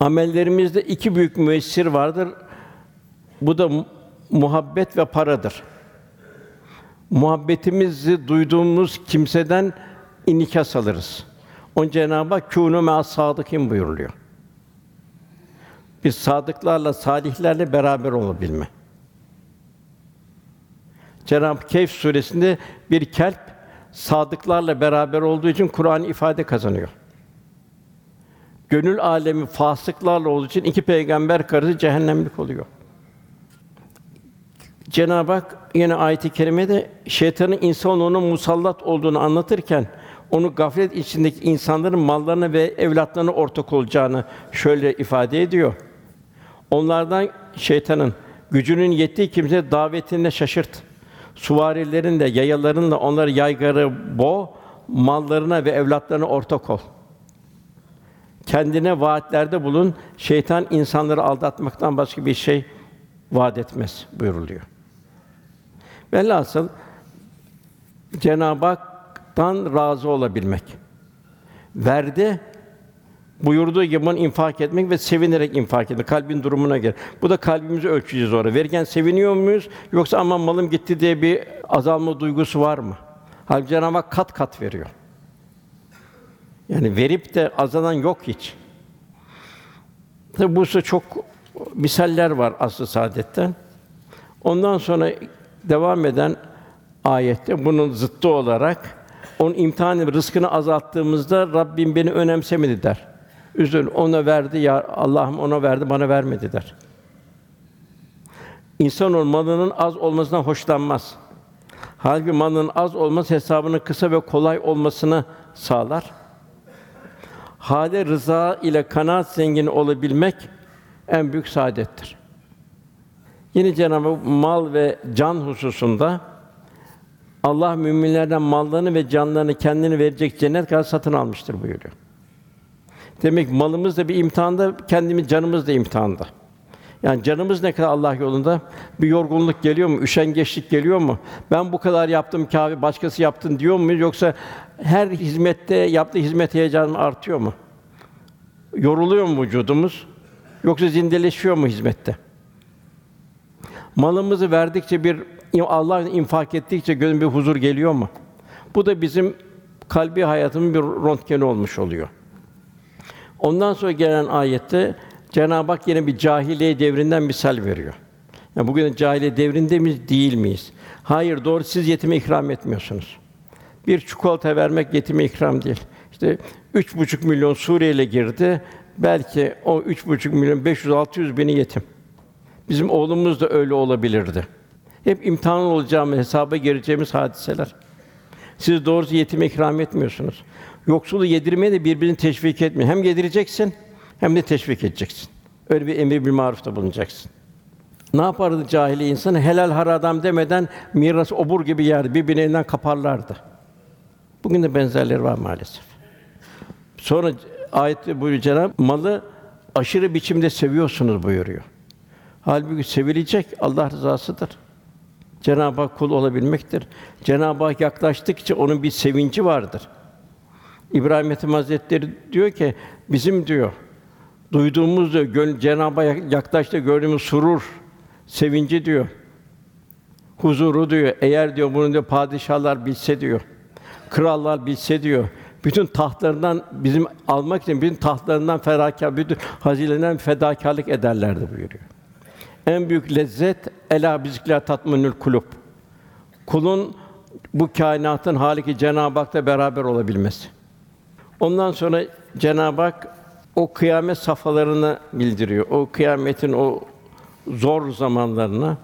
Amellerimizde iki büyük müessir vardır. Bu da muhabbet ve paradır. muhabbetimizi duyduğumuz kimseden inikas alırız. On Cenab-ı Hak kûnû me'as sadıkîn buyuruluyor. Biz sadıklarla, salihlerle beraber olabilme. Cenab-ı Kehf suresinde bir kelp sadıklarla beraber olduğu için Kur'an ifade kazanıyor. Gönül alemi fasıklarla olduğu için iki peygamber karısı cehennemlik oluyor. Cenab-ı Hak yine ayet-i kerimede şeytanın insanoğluna musallat olduğunu anlatırken onu gaflet içindeki insanların mallarına ve evlatlarına ortak olacağını şöyle ifade ediyor. Onlardan şeytanın gücünün yettiği kimse davetine şaşırt. Suvarilerin de yayaların da onları yaygarı bo, mallarına ve evlatlarına ortak ol. Kendine vaatlerde bulun. Şeytan insanları aldatmaktan başka bir şey vaat etmez buyuruluyor. Velhasıl Cenab-ı Hak'tan razı olabilmek. Verdi buyurduğu gibi bunu infak etmek ve sevinerek infak etmek. Kalbin durumuna göre. Bu da kalbimizi ölçeceğiz orada. Verirken seviniyor muyuz yoksa aman malım gitti diye bir azalma duygusu var mı? Halbuki Cenab-ı Hak kat kat veriyor. Yani verip de azalan yok hiç. Tabi bu çok misaller var aslı saadetten. Ondan sonra devam eden ayette bunun zıttı olarak onun imtihanı rızkını azalttığımızda Rabbim beni önemsemedi der. Üzül ona verdi ya Allah'ım ona verdi bana vermedi der. İnsan malının az olmasından hoşlanmaz. Halbuki malının az olması hesabının kısa ve kolay olmasını sağlar. Hale rıza ile kanaat zengini olabilmek en büyük saadettir. Yine Cenab-ı mal ve can hususunda Allah müminlerden mallarını ve canlarını kendini verecek cennet kadar satın almıştır buyuruyor. Demek malımız da bir imtihanda, kendimiz canımız da imtihanda. Yani canımız ne kadar Allah yolunda bir yorgunluk geliyor mu? Üşengeçlik geliyor mu? Ben bu kadar yaptım kâfi başkası yaptın diyor mu yoksa her hizmette yaptığı hizmet heyecanı artıyor mu? Yoruluyor mu vücudumuz? Yoksa zindeleşiyor mu hizmette? Malımızı verdikçe bir Allah infak ettikçe gönül bir huzur geliyor mu? Bu da bizim kalbi hayatımın bir röntgeni olmuş oluyor. Ondan sonra gelen ayette Cenab-ı Hak yine bir cahiliye devrinden misal veriyor. Yani bugün cahiliye devrinde miyiz, değil miyiz? Hayır, doğru siz yetime ikram etmiyorsunuz. Bir çikolata vermek yetime ikram değil. İşte üç buçuk milyon Suriyeli girdi. Belki o üç buçuk milyon 500 600 bini yetim. Bizim oğlumuz da öyle olabilirdi. Hep imtihan olacağımız, hesaba gireceğimiz hadiseler. Siz doğrusu yetime ikram etmiyorsunuz. Yoksulu yedirmeye de birbirini teşvik etmiyor. Hem yedireceksin hem de teşvik edeceksin. Öyle bir emir bir marufta bulunacaksın. Ne yapardı cahili insan? Helal haram demeden mirası obur gibi yerdi. Birbirinin elinden kaparlardı. Bugün de benzerleri var maalesef. Sonra ayette buyuruyor Cenab malı aşırı biçimde seviyorsunuz buyuruyor. Halbuki sevilecek Allah rızasıdır. Cenab-ı Hak kul olabilmektir. Cenab-ı Hak yaklaştıkça onun bir sevinci vardır. İbrahim Ethem Hazretleri diyor ki bizim diyor duyduğumuz diyor Cenab-ı Hak yaklaştı gördüğümüz surur, sevinci diyor. Huzuru diyor. Eğer diyor bunu diyor padişahlar bilse diyor. Krallar bilse diyor. Bütün tahtlarından bizim almak için bütün tahtlarından ferakâr, bütün hazinelerinden fedakarlık ederlerdi buyuruyor. En büyük lezzet ela bizikler tatminül kulub. Kulun bu kainatın haliki Cenab-ı Hak'la beraber olabilmesi. Ondan sonra Cenab-ı Hak o kıyamet safhalarını bildiriyor. O kıyametin o zor zamanlarını.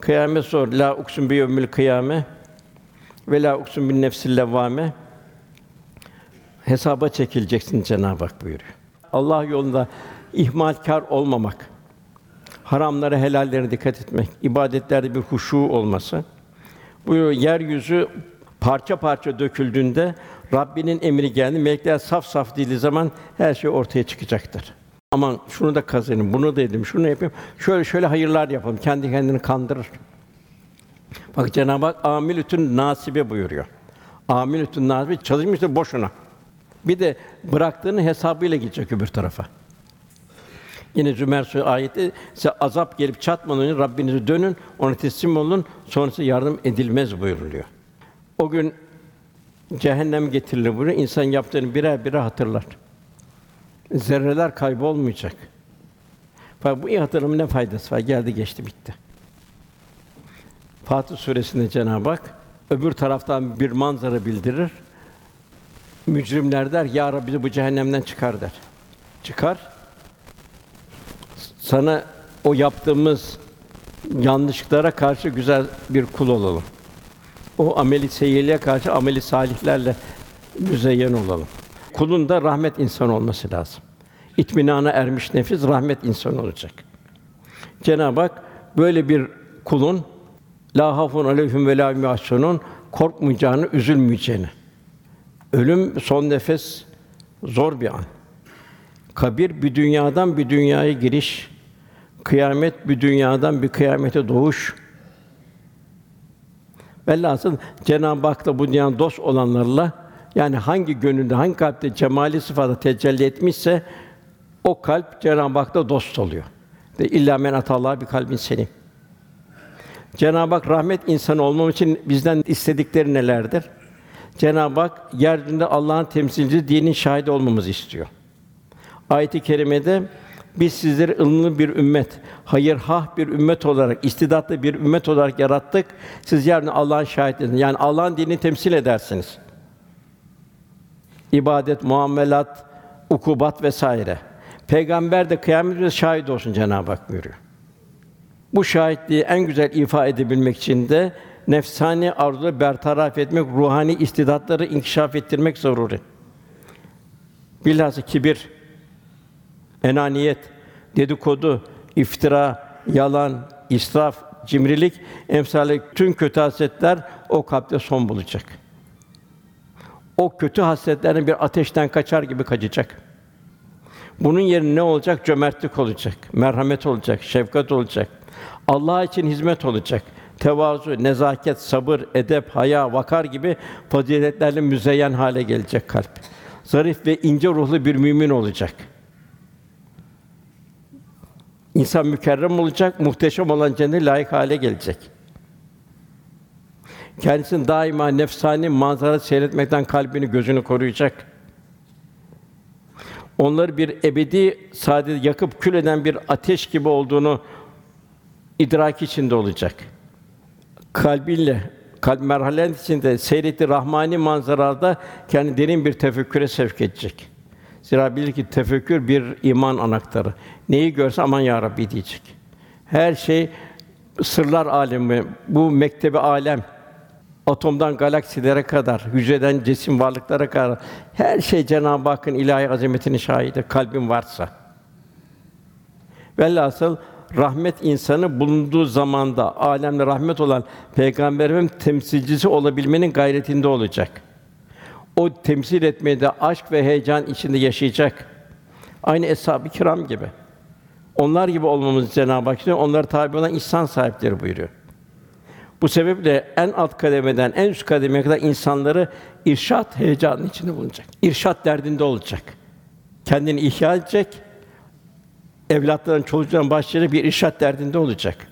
Kıyamet zor. La uksun bi yevmil kıyame ve la uksun bin nefsil levvame. Hesaba çekileceksin Cenab-ı Hak buyuruyor. Allah yolunda ihmalkar olmamak, haramlara, helallere dikkat etmek, ibadetlerde bir huşu olması. Bu yeryüzü parça parça döküldüğünde Rabbinin emri geldi. Melekler saf saf dili zaman her şey ortaya çıkacaktır. Aman şunu da kazanayım, bunu da edeyim, şunu yapayım. Şöyle şöyle hayırlar yapalım. Kendi kendini kandırır. Bak Cenab-ı Hak amilütün nasibe buyuruyor. Amilütün nasibe çalışmıştır boşuna. Bir de bıraktığının hesabıyla gidecek öbür tarafa. Yine Zümer Suresi ayeti size azap gelip çatmadan önce Rabbinize dönün, ona teslim olun, sonrası yardım edilmez buyuruluyor. O gün cehennem getirilir buraya, insan yaptığını birer birer hatırlar. Zerreler kaybolmayacak. Fakat bu iyi hatırlamın ne faydası var? Geldi geçti bitti. Fatih suresinde Cenab-ı Hak öbür taraftan bir manzara bildirir. Mücrimler der, Ya Rabbi bu cehennemden çıkar der. Çıkar. Sana o yaptığımız yanlışlıklara karşı güzel bir kul olalım. O ameli seyyiliğe karşı ameli salihlerle müzeyyen olalım. Kulun da rahmet insan olması lazım. İtminana ermiş nefis rahmet insan olacak. Cenab-ı Hak böyle bir kulun la hafun aleyhim ve la hum yahzunun korkmayacağını, üzülmeyeceğini. Ölüm son nefes zor bir an. Kabir bir dünyadan bir dünyaya giriş. Kıyamet bir dünyadan bir kıyamete doğuş. Velhasıl Cenab-ı Hak'la bu dünyanın dost olanlarla yani hangi gönülde, hangi kalpte cemali sıfatı tecelli etmişse o kalp Cenab-ı Hak'la dost oluyor. Ve illa men atallah bir kalbin selim. Cenab-ı Hak rahmet insanı olmam için bizden istedikleri nelerdir? Cenab-ı Hak yeryüzünde Allah'ın temsilcisi, dinin şahidi olmamızı istiyor. Ayet-i kerimede biz sizleri ılımlı bir ümmet, hayırhah bir ümmet olarak, istidatlı bir ümmet olarak yarattık. Siz yeryüzünde Allah'ın şahitlisiniz. Yani Allah'ın dinini temsil edersiniz. İbadet, muamelat, ukubat vesaire. Peygamber de kıyamet şahit olsun Cenab-ı Hak buyuruyor. Bu şahitliği en güzel ifa edebilmek için de nefsani arzuları bertaraf etmek, ruhani istidatları inkişaf ettirmek zaruri. Bilhassa kibir, enaniyet, dedikodu, iftira, yalan, israf, cimrilik emsali tüm kötü hasletler o kalpte son bulacak. O kötü hasletlerin bir ateşten kaçar gibi kaçacak. Bunun yerine ne olacak? Cömertlik olacak, merhamet olacak, şefkat olacak. Allah için hizmet olacak. Tevazu, nezaket, sabır, edep, haya, vakar gibi faziletlerle müzeyyen hale gelecek kalp. Zarif ve ince ruhlu bir mümin olacak. İnsan mükerrem olacak, muhteşem olan cennete layık hale gelecek. Kendisini daima nefsani manzara seyretmekten kalbini, gözünü koruyacak. Onları bir ebedi saadet yakıp kül eden bir ateş gibi olduğunu idrak içinde olacak. Kalbiyle, kalp merhalen içinde seyretti rahmani manzarada kendi derin bir tefekküre sevk edecek. Zira bilir ki tefekkür bir iman anahtarı. Neyi görse aman ya Rabbi diyecek. Her şey sırlar alemi, bu mektebi alem, atomdan galaksilere kadar, hücreden cisim varlıklara kadar her şey Cenab-ı Hakk'ın ilahi azametinin şahidi kalbin varsa. Velhasıl rahmet insanı bulunduğu zamanda alemde rahmet olan peygamberin temsilcisi olabilmenin gayretinde olacak. O temsil etmeye de aşk ve heyecan içinde yaşayacak. Aynı eshab-ı kiram gibi. Onlar gibi olmamız Cenab-ı Hak istiyor. Onlara tabi olan ihsan sahipleri buyuruyor. Bu sebeple en alt kademeden en üst kademeye kadar insanları irşat heyecanı içinde bulunacak. İrşat derdinde olacak. Kendini ihya edecek. Evlatların, çocukların başları bir irşat derdinde olacak.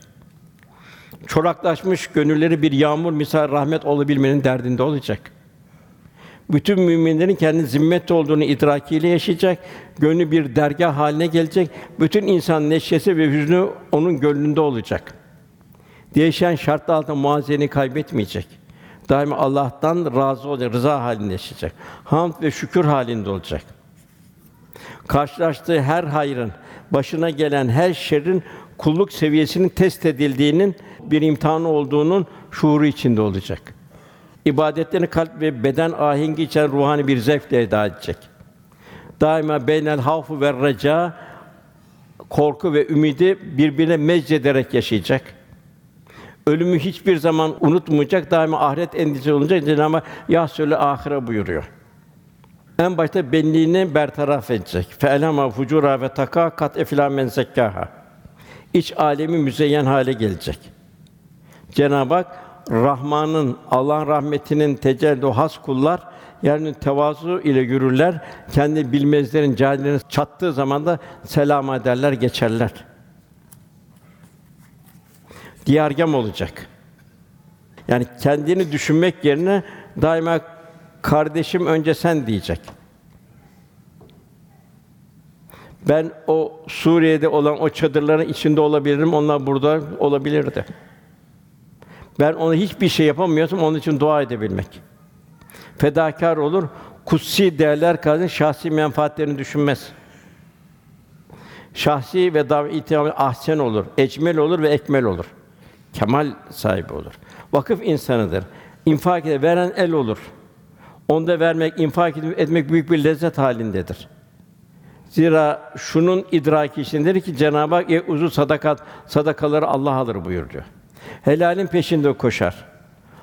Çoraklaşmış gönülleri bir yağmur misal rahmet olabilmenin derdinde olacak. Bütün müminlerin kendi zimmet olduğunu idrakiyle yaşayacak, gönlü bir dergah haline gelecek. Bütün insan neşesi ve hüznü onun gönlünde olacak. Değişen şartlar altında muazzeni kaybetmeyecek. Daima Allah'tan razı olacak, rıza halinde yaşayacak. Hamd ve şükür halinde olacak. Karşılaştığı her hayrın, başına gelen her şerrin kulluk seviyesinin test edildiğinin bir imtihanı olduğunun şuuru içinde olacak. İbadetlerini kalp ve beden ahengi içeren ruhani bir zevkle eda edecek. Daima beynel havfu ve reca korku ve ümidi birbirine meczederek yaşayacak. Ölümü hiçbir zaman unutmayacak, daima ahiret endişesi olunca Cenab-ı Hak ya söyle ahire buyuruyor. En başta benliğini bertaraf edecek. Fe'lema fucura ve taka kat efla men zekkaha. İç alemi müzeyyen hale gelecek. Cenab-ı Hak Rahman'ın, Allah'ın rahmetinin tecelli has kullar yani tevazu ile yürürler. Kendi bilmezlerin cahillerine çattığı zaman da selam ederler, geçerler. Diyargam olacak. Yani kendini düşünmek yerine daima kardeşim önce sen diyecek. Ben o Suriye'de olan o çadırların içinde olabilirim, onlar burada olabilirdi. Ben ona hiçbir şey yapamıyorsam onun için dua edebilmek. Fedakar olur, kutsi değerler karşısında şahsi menfaatlerini düşünmez. Şahsi ve dav itihamı ahsen olur, ecmel olur ve ekmel olur. Kemal sahibi olur. Vakıf insanıdır. İnfak ede veren el olur. Onda vermek, infak etmek büyük bir lezzet halindedir. Zira şunun idraki içindedir ki Cenab-ı Hak "E, uzun sadakat sadakaları Allah alır buyuruyor. Helalin peşinde koşar.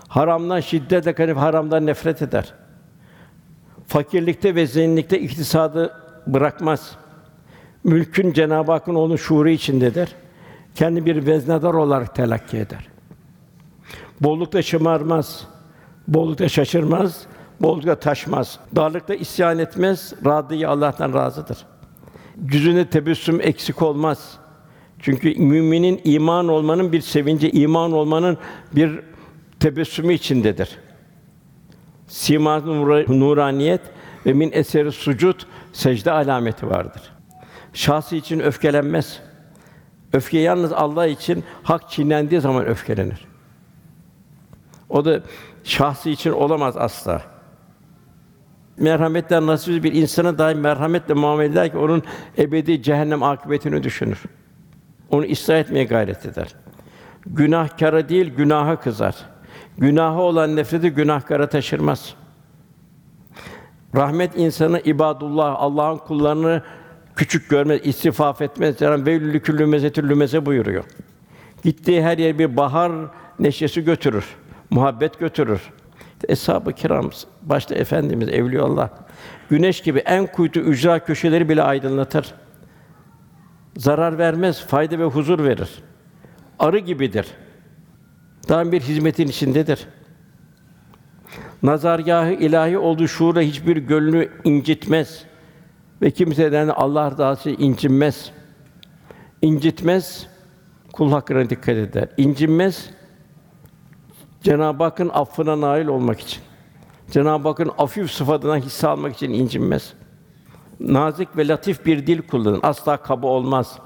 Haramdan şiddetle kanıp haramdan nefret eder. Fakirlikte ve zenginlikte iktisadı bırakmaz. Mülkün Cenab-ı Hakk'ın onun şuuru içindedir. Kendi bir veznedar olarak telakki eder. Bollukta şımarmaz, bollukta şaşırmaz, bollukta taşmaz. Darlıkta isyan etmez, radıyı Allah'tan razıdır. Yüzünde tebessüm eksik olmaz. Çünkü müminin iman olmanın bir sevinci, iman olmanın bir tebessümü içindedir. Sima nura- nuraniyet ve min eseri sucud secde alameti vardır. Şahsı için öfkelenmez. Öfke yalnız Allah için hak çiğnendiği zaman öfkelenir. O da şahsı için olamaz asla. Merhametten nasibi bir insana dahi merhametle muamele eder ki onun ebedi cehennem akıbetini düşünür. Onu ıslah etmeye gayret eder. Günahkara değil, günaha kızar. Günahı olan nefreti günahkara taşırmaz. Rahmet insanı ibadullah, Allah'ın kullarını küçük görmez, istifaf etmez. Yani velülü küllü mezetül lümeze buyuruyor. Gittiği her yer bir bahar neşesi götürür, muhabbet götürür. Eshab-ı kiram, başta efendimiz evliyaullah, güneş gibi en kuytu ücra köşeleri bile aydınlatır. Zarar vermez, fayda ve huzur verir. Arı gibidir. Daim bir hizmetin içindedir. Nazargahı ilahi olduğu şuurla hiçbir gönlü incitmez ve kimseden Allah rızası incinmez. İncitmez, kul hakkına dikkat eder. İncinmez, Cenab-ı Hakk'ın affına nail olmak için. Cenab-ı Hakk'ın afif sıfatından hisse almak için incinmez. Nazik ve latif bir dil kullanır. Asla kaba olmaz.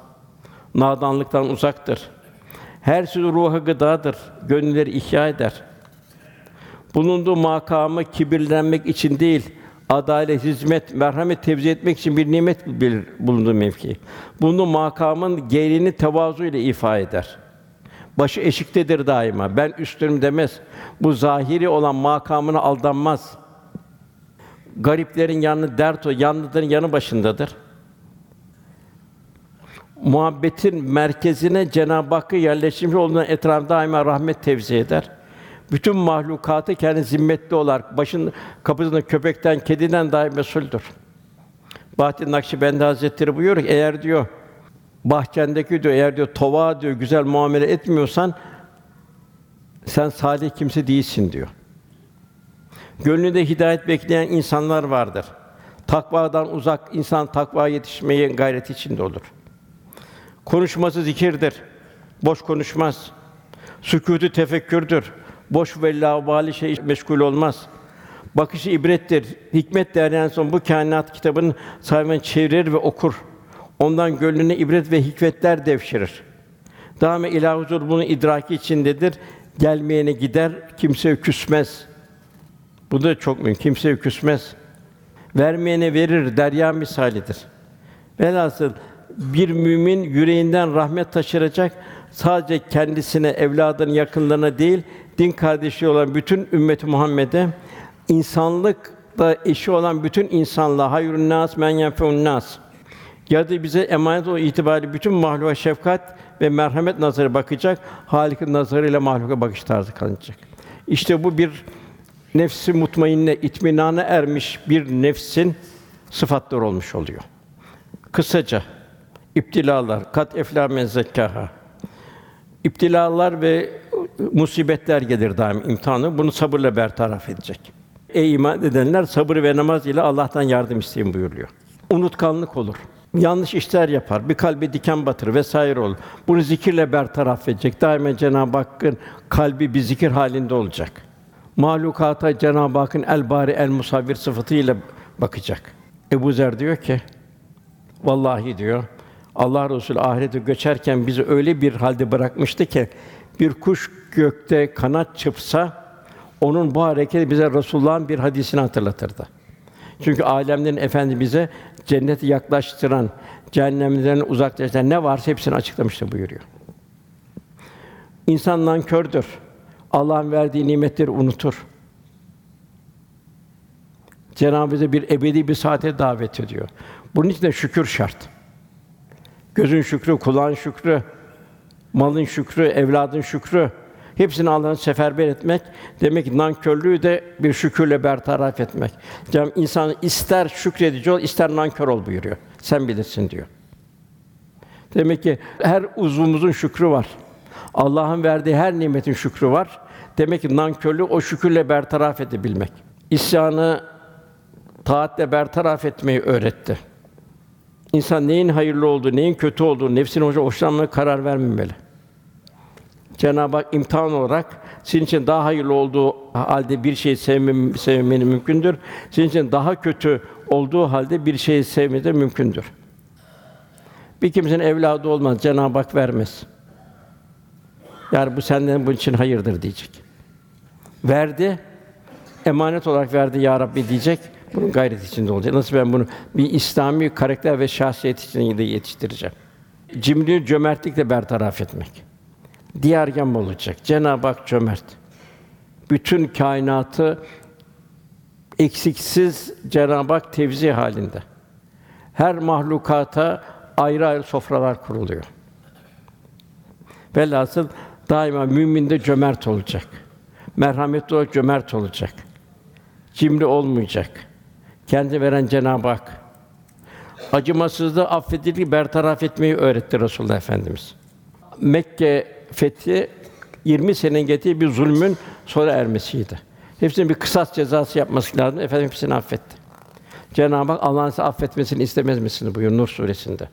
Nadanlıktan uzaktır. Her sözü ruha gıdadır. Gönülleri ihya eder. Bulunduğu makamı kibirlenmek için değil, adalet, hizmet, merhamet tevzi etmek için bir nimet bilir bulunduğu mevki. Bunu makamın gereğini tevazu ile ifa eder. Başı eşiktedir daima. Ben üstünüm demez. Bu zahiri olan makamına aldanmaz. Gariplerin yanı dert o, yanlıların yanı başındadır. Muhabbetin merkezine Cenab-ı Hakk'ı yerleştirmiş olduğundan etrafında daima rahmet tevzi eder. Bütün mahlukatı kendi zimmetli olarak başın kapısında köpekten, kediden dahi mesuldür. Bahattin Nakşibendi Hazretleri buyuruyor ki eğer diyor bahçendeki diyor eğer diyor tova diyor güzel muamele etmiyorsan sen salih kimse değilsin diyor. Gönlünde hidayet bekleyen insanlar vardır. Takvadan uzak insan takvaya yetişmeye gayret içinde olur. Konuşması zikirdir. Boş konuşmaz. Sükûtu tefekkürdür. Boş ve laubali şey meşgul olmaz. Bakışı ibrettir. Hikmet değerlenen son bu kainat kitabının sahibini çevirir ve okur. Ondan gönlüne ibret ve hikmetler devşirir. Daima ilah huzur bunu idraki içindedir. Gelmeyene gider, kimse küsmez. Bu da çok mühim. Kimse küsmez. Vermeyene verir, derya misalidir. Velhasıl bir mümin yüreğinden rahmet taşıracak sadece kendisine, evladının yakınlarına değil, din kardeşi olan bütün ümmeti Muhammed'e insanlıkla eşi olan bütün insanlığa hayrun nas men yenfe'un nas. Ya da bize emanet o itibariyle bütün mahluka şefkat ve merhamet nazarı bakacak, Halik'in nazarıyla mahluka bakış tarzı kalacak. İşte bu bir nefsi mutmainne, itminana ermiş bir nefsin sıfatları olmuş oluyor. Kısaca iptilalar, kat efla men zekkaha. İptilalar ve musibetler gelir daim imtihanı. Bunu sabırla bertaraf edecek. Ey iman edenler sabır ve namaz ile Allah'tan yardım isteyin buyuruyor. Unutkanlık olur. Yanlış işler yapar, bir kalbe diken batır vesaire olur. Bunu zikirle bertaraf edecek. Daima Cenab-ı Hakk'ın kalbi bir zikir halinde olacak. Mahlukata Cenab-ı Hakk'ın el bari el musavvir sıfatıyla bakacak. Ebu Zer diyor ki, vallahi diyor, Allah Resulü ahirete göçerken bizi öyle bir halde bırakmıştı ki bir kuş gökte kanat çırpsa onun bu hareketi bize Resulullah'ın bir hadisini hatırlatırdı. Çünkü alemlerin efendi bize cenneti yaklaştıran, cehennemden uzaklaştıran ne varsa hepsini açıklamıştı buyuruyor. İnsan nankördür. Allah'ın verdiği nimetleri unutur. Cenab-ı bize bir ebedi bir saate davet ediyor. Bunun için de şükür şart. Gözün şükrü, kulağın şükrü, malın şükrü, evladın şükrü. Hepsini Allah'ın seferber etmek demek ki nankörlüğü de bir şükürle bertaraf etmek. Cem insan ister şükredici ol, ister nankör ol buyuruyor. Sen bilirsin diyor. Demek ki her uzvumuzun şükrü var. Allah'ın verdiği her nimetin şükrü var. Demek ki nankörlüğü o şükürle bertaraf edebilmek. İsyanı taatle bertaraf etmeyi öğretti. İnsan neyin hayırlı olduğu, neyin kötü olduğu, nefsine hoşlanmaya karar vermemeli. Cenab-ı Hak imtihan olarak senin için daha hayırlı olduğu halde bir şeyi sevmem, sevmeni mümkündür. Senin için daha kötü olduğu halde bir şeyi sevmeni de mümkündür. Bir kimsenin evladı olmaz, Cenab-ı Hak vermez. Yani bu senden bunun için hayırdır diyecek. Verdi, emanet olarak verdi ya Rabbi diyecek. Bunun gayret içinde olacak. Nasıl ben bunu bir İslami karakter ve şahsiyet içinde yetiştireceğim? Cimri cömertlikle bertaraf etmek. Diyargâm olacak. Cenab-ı Hak cömert. Bütün kainatı eksiksiz Cenab-ı Hak tevzi halinde. Her mahlukata ayrı ayrı sofralar kuruluyor. Velhasıl daima mümin de cömert olacak. Merhametli olacak, cömert olacak. Cimri olmayacak. Kendi veren Cenab-ı Hak. Acımasızlığı, affedildiği bertaraf etmeyi öğretti Resulullah Efendimiz. Mekke fethi 20 sene getirdiği bir zulmün sonra ermesiydi. Hepsinin bir kısas cezası yapması lazım. Efendim hepsini affetti. Cenab-ı Hak Allah'ın size affetmesini istemez misiniz buyuruyor Nur suresinde.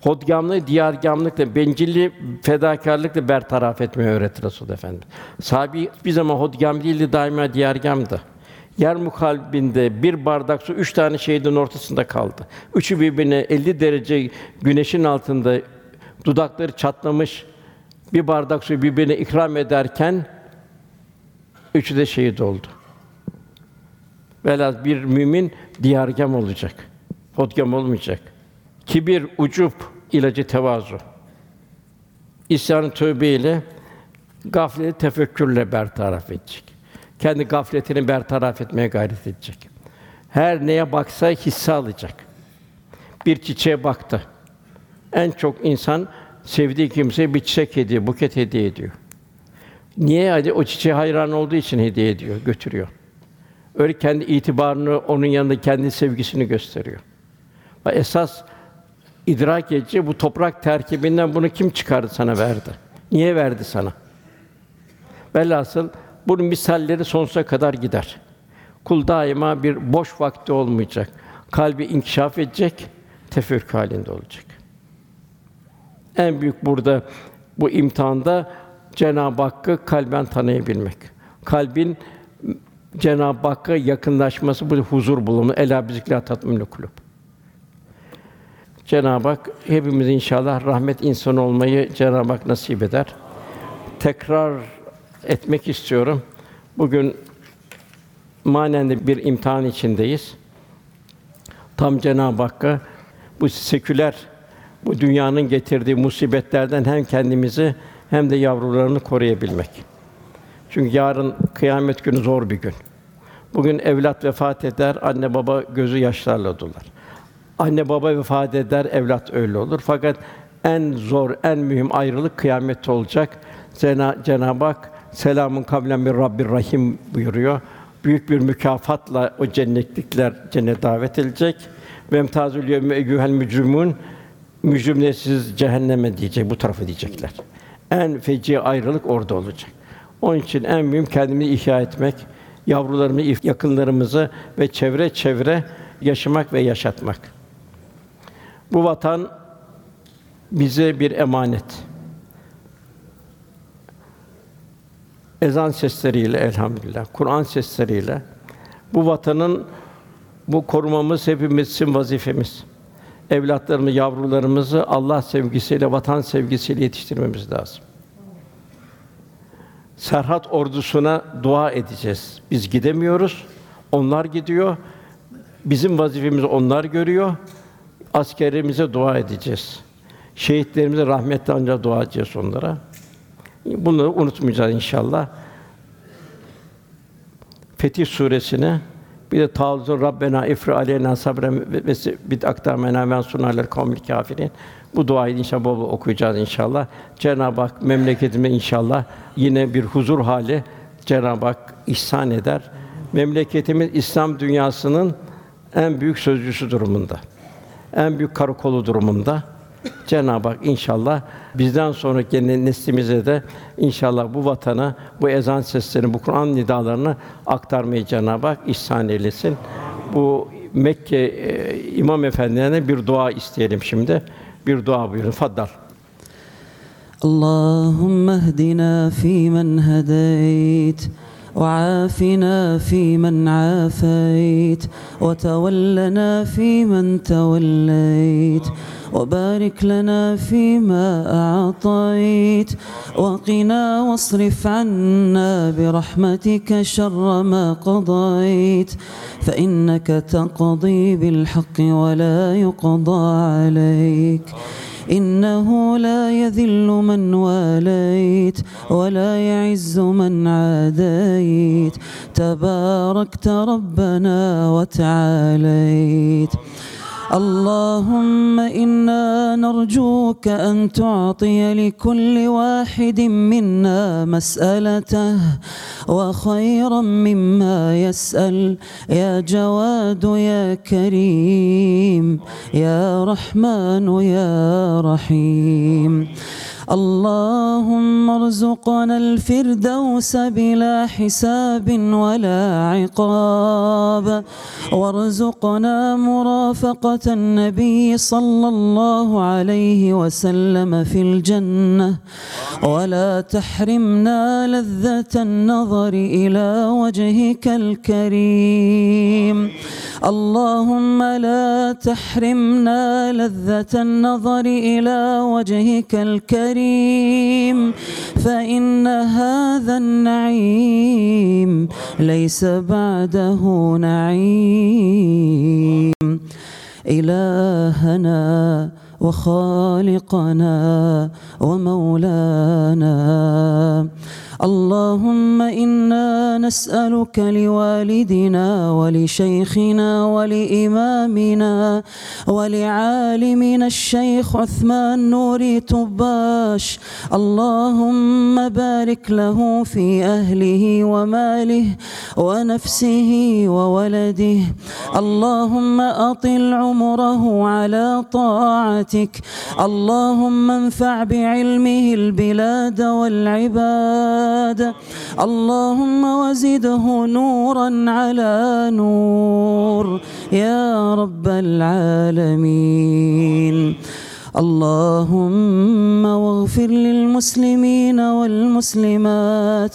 Hodgamlığı, diyargamlıkla, bencilliği, fedakarlıkla bertaraf etmeyi öğretti Resul Efendimiz. Sahabi bir zaman hodgam değildi, daima diyargamdı. Yer mukalbinde bir bardak su üç tane şehidin ortasında kaldı. Üçü birbirine 50 derece güneşin altında dudakları çatlamış bir bardak su birbirine ikram ederken üçü de şehit oldu. Velhâsıl bir mümin diyargâm olacak. Hodgam olmayacak. Kibir, ucup ilacı tevazu. İsyan tövbe ile gafleti tefekkürle bertaraf edecek. Kendi gafletini bertaraf etmeye gayret edecek. Her neye baksa hisse alacak. Bir çiçeğe baktı. En çok insan sevdiği kimseye bir çiçek hediye, buket hediye ediyor. Niye? Hadi o çiçeğe hayran olduğu için hediye ediyor, götürüyor. Öyle kendi itibarını, onun yanında kendi sevgisini gösteriyor. Ve esas idrak edici bu toprak terkibinden bunu kim çıkardı sana verdi? Niye verdi sana? Velhasıl bunun misalleri sonsuza kadar gider. Kul daima bir boş vakti olmayacak. Kalbi inkişaf edecek, tefekkür halinde olacak. En büyük burada bu imtihanda Cenab-ı Hakk'ı kalben tanıyabilmek. Kalbin Cenab-ı Hakk'a yakınlaşması bu huzur bulumu. Ela bizikla tatminül kulub. Cenab-ı Hak hepimiz inşallah rahmet insanı olmayı Cenab-ı Hak nasip eder. Tekrar etmek istiyorum. Bugün manen de bir imtihan içindeyiz. Tam Cenab-ı Hakk'a bu seküler bu dünyanın getirdiği musibetlerden hem kendimizi hem de yavrularını koruyabilmek. Çünkü yarın kıyamet günü zor bir gün. Bugün evlat vefat eder, anne baba gözü yaşlarla dolar. Anne baba vefat eder, evlat öyle olur. Fakat en zor, en mühim ayrılık kıyamette olacak. Cena, Cenab-ı Hak selamun kavlen bir Rabbir Rahim buyuruyor. Büyük bir mükafatla o cennetlikler cennet davet edilecek. Ve emtazül yevme eyyuhel mücrimun mücrimle siz cehenneme diyecek, bu tarafa diyecekler. En feci ayrılık orada olacak. Onun için en mühim kendimizi ihya etmek, yavrularımızı, yakınlarımızı ve çevre çevre yaşamak ve yaşatmak. Bu vatan bize bir emanet. Ezan sesleriyle elhamdülillah, Kur'an sesleriyle bu vatanın bu korumamız hepimizin vazifemiz. Evlatlarımızı, yavrularımızı Allah sevgisiyle, vatan sevgisiyle yetiştirmemiz lazım. Serhat ordusuna dua edeceğiz. Biz gidemiyoruz. Onlar gidiyor. Bizim vazifemizi onlar görüyor. Askerimize dua edeceğiz. Şehitlerimize rahmetle ancak dua edeceğiz onlara. Bunu unutmayacağız inşallah. Fetih suresine bir de Tağuzun Rabbena ifri aleyna sabren ve bit aktamena ve sunarlar kavmil kafirin. Bu duayı inşallah bol okuyacağız inşallah. Cenab-ı Hak memleketime inşallah yine bir huzur hali Cenab-ı Hak ihsan eder. Memleketimiz İslam dünyasının en büyük sözcüsü durumunda. En büyük karakolu durumunda. Cenab-ı Hak inşallah bizden sonraki neslimize de inşallah bu vatana, bu ezan seslerini, bu Kur'an nidalarını aktarmayı Cenab-ı Hak ihsan eylesin. Bu Mekke e, imam efendilerine bir dua isteyelim şimdi. Bir dua buyurun. Faddal. Allahümme ehdina fi men. وعافنا فيمن عافيت وتولنا فيمن توليت وبارك لنا فيما أعطيت وقنا واصرف عنا برحمتك شر ما قضيت فإنك تقضي بالحق ولا يقضى عليك. إنه لا يذل من واليت ولا يعز من عاديت. تباركت ربنا وتعاليت. اللهم إنا نرجوك أن تعطي لكل واحد منا مسألته وخيرا مما يسأل. يا جواد يا كريم يا رحمن يا رحيم. اللهم ارزقنا الفردوس بلا حساب ولا عقاب. وارزقنا مرافقة النبي صلى الله عليه وسلم في الجنة. ولا تحرمنا لذة النظر إلى وجهك الكريم. اللهم لا تحرمنا لذة النظر إلى وجهك الكريم فإن هذا النعيم ليس بعده نعيم. إلهنا وخالقنا ومولانا اللهم إنا نسألك لوالدنا ولشيخنا ولإمامنا ولعالمنا الشيخ عثمان نوري طباش اللهم بارك له في أهله وماله ونفسه وولده. اللهم أطل عمره على طاعتك. اللهم انفع بعلمه البلاد والعباد. العباد اللهم وزده نورا على نور. يا رب العالمين. اللهم واغفر للمسلمين والمسلمات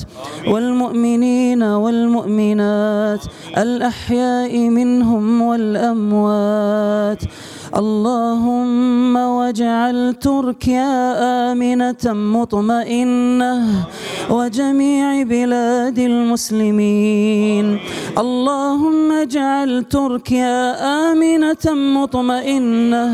والمؤمنين والمؤمنات. الأحياء منهم والأموات. اللهم واجعل تركيا آمنة مطمئنة وجميع بلاد المسلمين. اللهم اجعل تركيا آمنة مطمئنة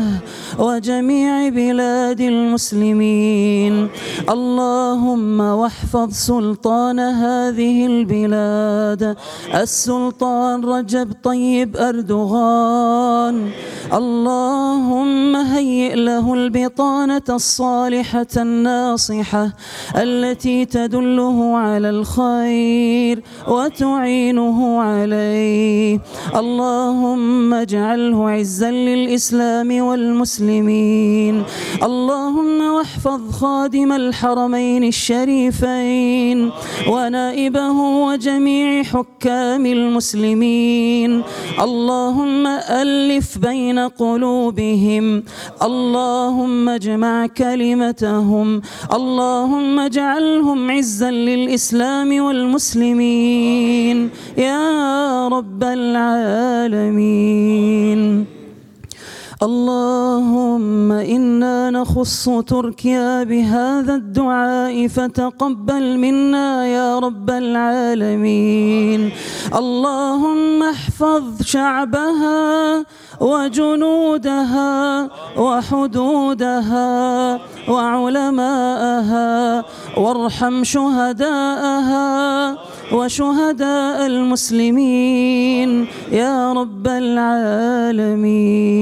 وجميع بلاد المسلمين. اللهم واحفظ سلطان هذه البلاد. السلطان رجب طيب أردوغان. الله اللهم هيئ له البطانة الصالحة الناصحة التي تدله على الخير وتعينه عليه. اللهم اجعله عزا للإسلام والمسلمين. اللهم واحفظ خادم الحرمين الشريفين ونائبه وجميع حكام المسلمين. اللهم ألف بين قلوبهم. اللهم اجمع كلمتهم. اللهم اجعلهم عزا للإسلام والمسلمين. يا رب العالمين. اللهم إنا نخص تركيا بهذا الدعاء. فتقبل منا يا رب العالمين. اللهم احفظ شعبها. وجنودها وحدودها وعلماءها وارحم شهداءها وشهداء المسلمين يا رب العالمين.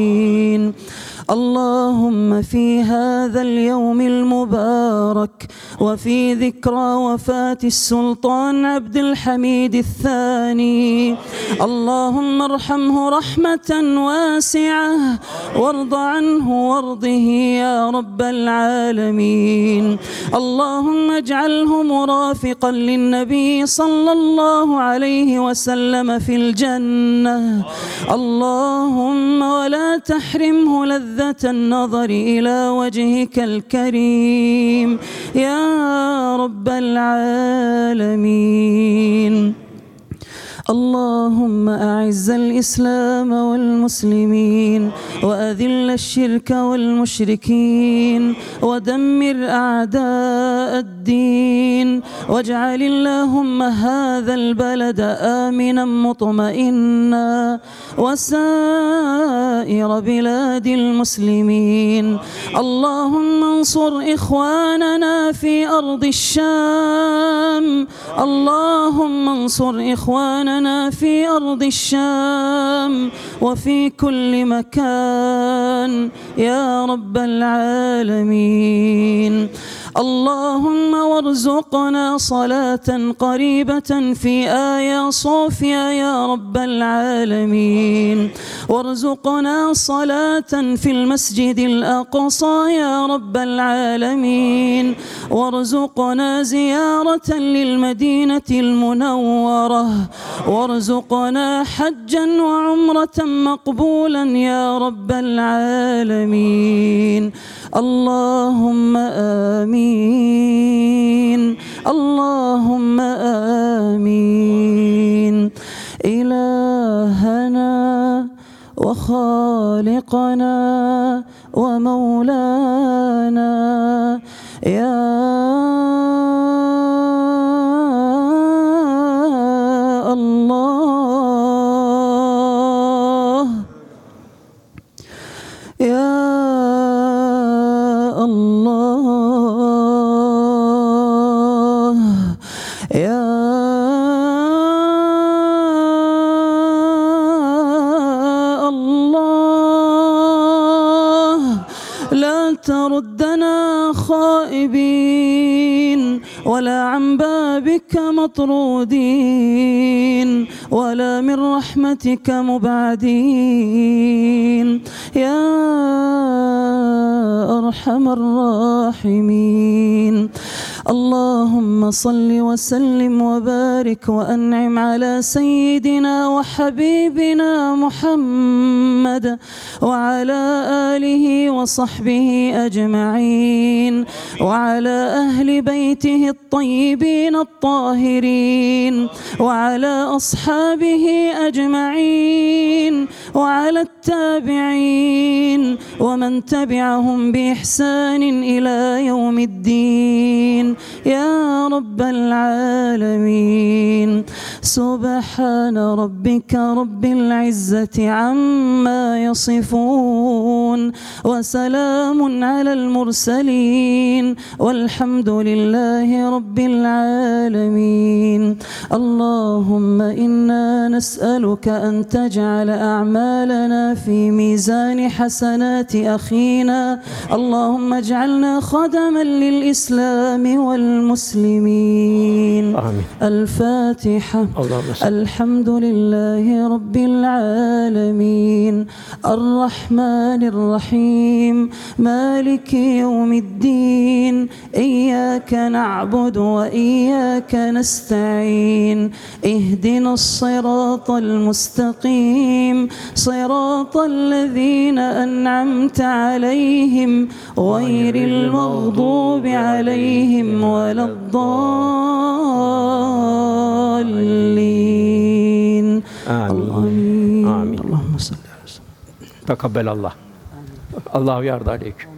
اللهم في هذا اليوم المبارك وفي ذكرى وفاة السلطان عبد الحميد الثاني. اللهم ارحمه رحمة واسعة وارض عنه وارضه يا رب العالمين. اللهم اجعله مرافقا للنبي صلى الله عليه وسلم في الجنة. اللهم ولا تحرمه لذة النظر إلى وجهك الكريم. يا رب العالمين. اللهم أعز الإسلام والمسلمين وأذل الشرك والمشركين ودمر أعداء الدين واجعل اللهم هذا البلد آمنا مطمئنا وسائر بلاد المسلمين اللهم انصر إخواننا في أرض الشام اللهم انصر إخواننا في أرض الشام وفي كل مكان يا رب العالمين. اللهم وارزقنا صلاة قريبة في آيا صوفيا يا رب العالمين. وارزقنا صلاة في المسجد الأقصى يا رب العالمين. وارزقنا زيارة للمدينة المنورة. وارزقنا حجا وعمرة مقبولا يا رب العالمين. اللهم آمين. اللهم آمين. إلهنا وخالقنا ومولانا. يا تردنا خائبين ولا عن بابك مطرودين ولا من رحمتك مبعدين. يا أرحم الراحمين. اللهم صل وسلم وبارك وأنعم على سيدنا وحبيبنا محمد وعلى آله وصحبه أجمعين وعلى أهل بيته الطيبين الطاهرين وعلى أصحابه أجمعين وعلى التابعين ومن تبعهم بإحسان إلى يوم الدين. يا رب العالمين سبحان ربك رب العزة عما يصفون وسلام على المرسلين والحمد لله رب العالمين. اللهم إنا نسألك أن تجعل أعمالنا في ميزان حسنات أخينا. اللهم اجعلنا خدما للإسلام والمسلمين. آمين. الفاتحة. الحمد لله رب العالمين. الرحمن الرحيم. مالك يوم الدين. إياك نعبد وإياك نستعين. اهدنا الصراط المستقيم. صراط الذين أنعمت عليهم غير المغضوب عليهم ولا الضالين آمين آمين اللهم صل على وسلم Tekabbel Allah. Allahu yardı aleyküm.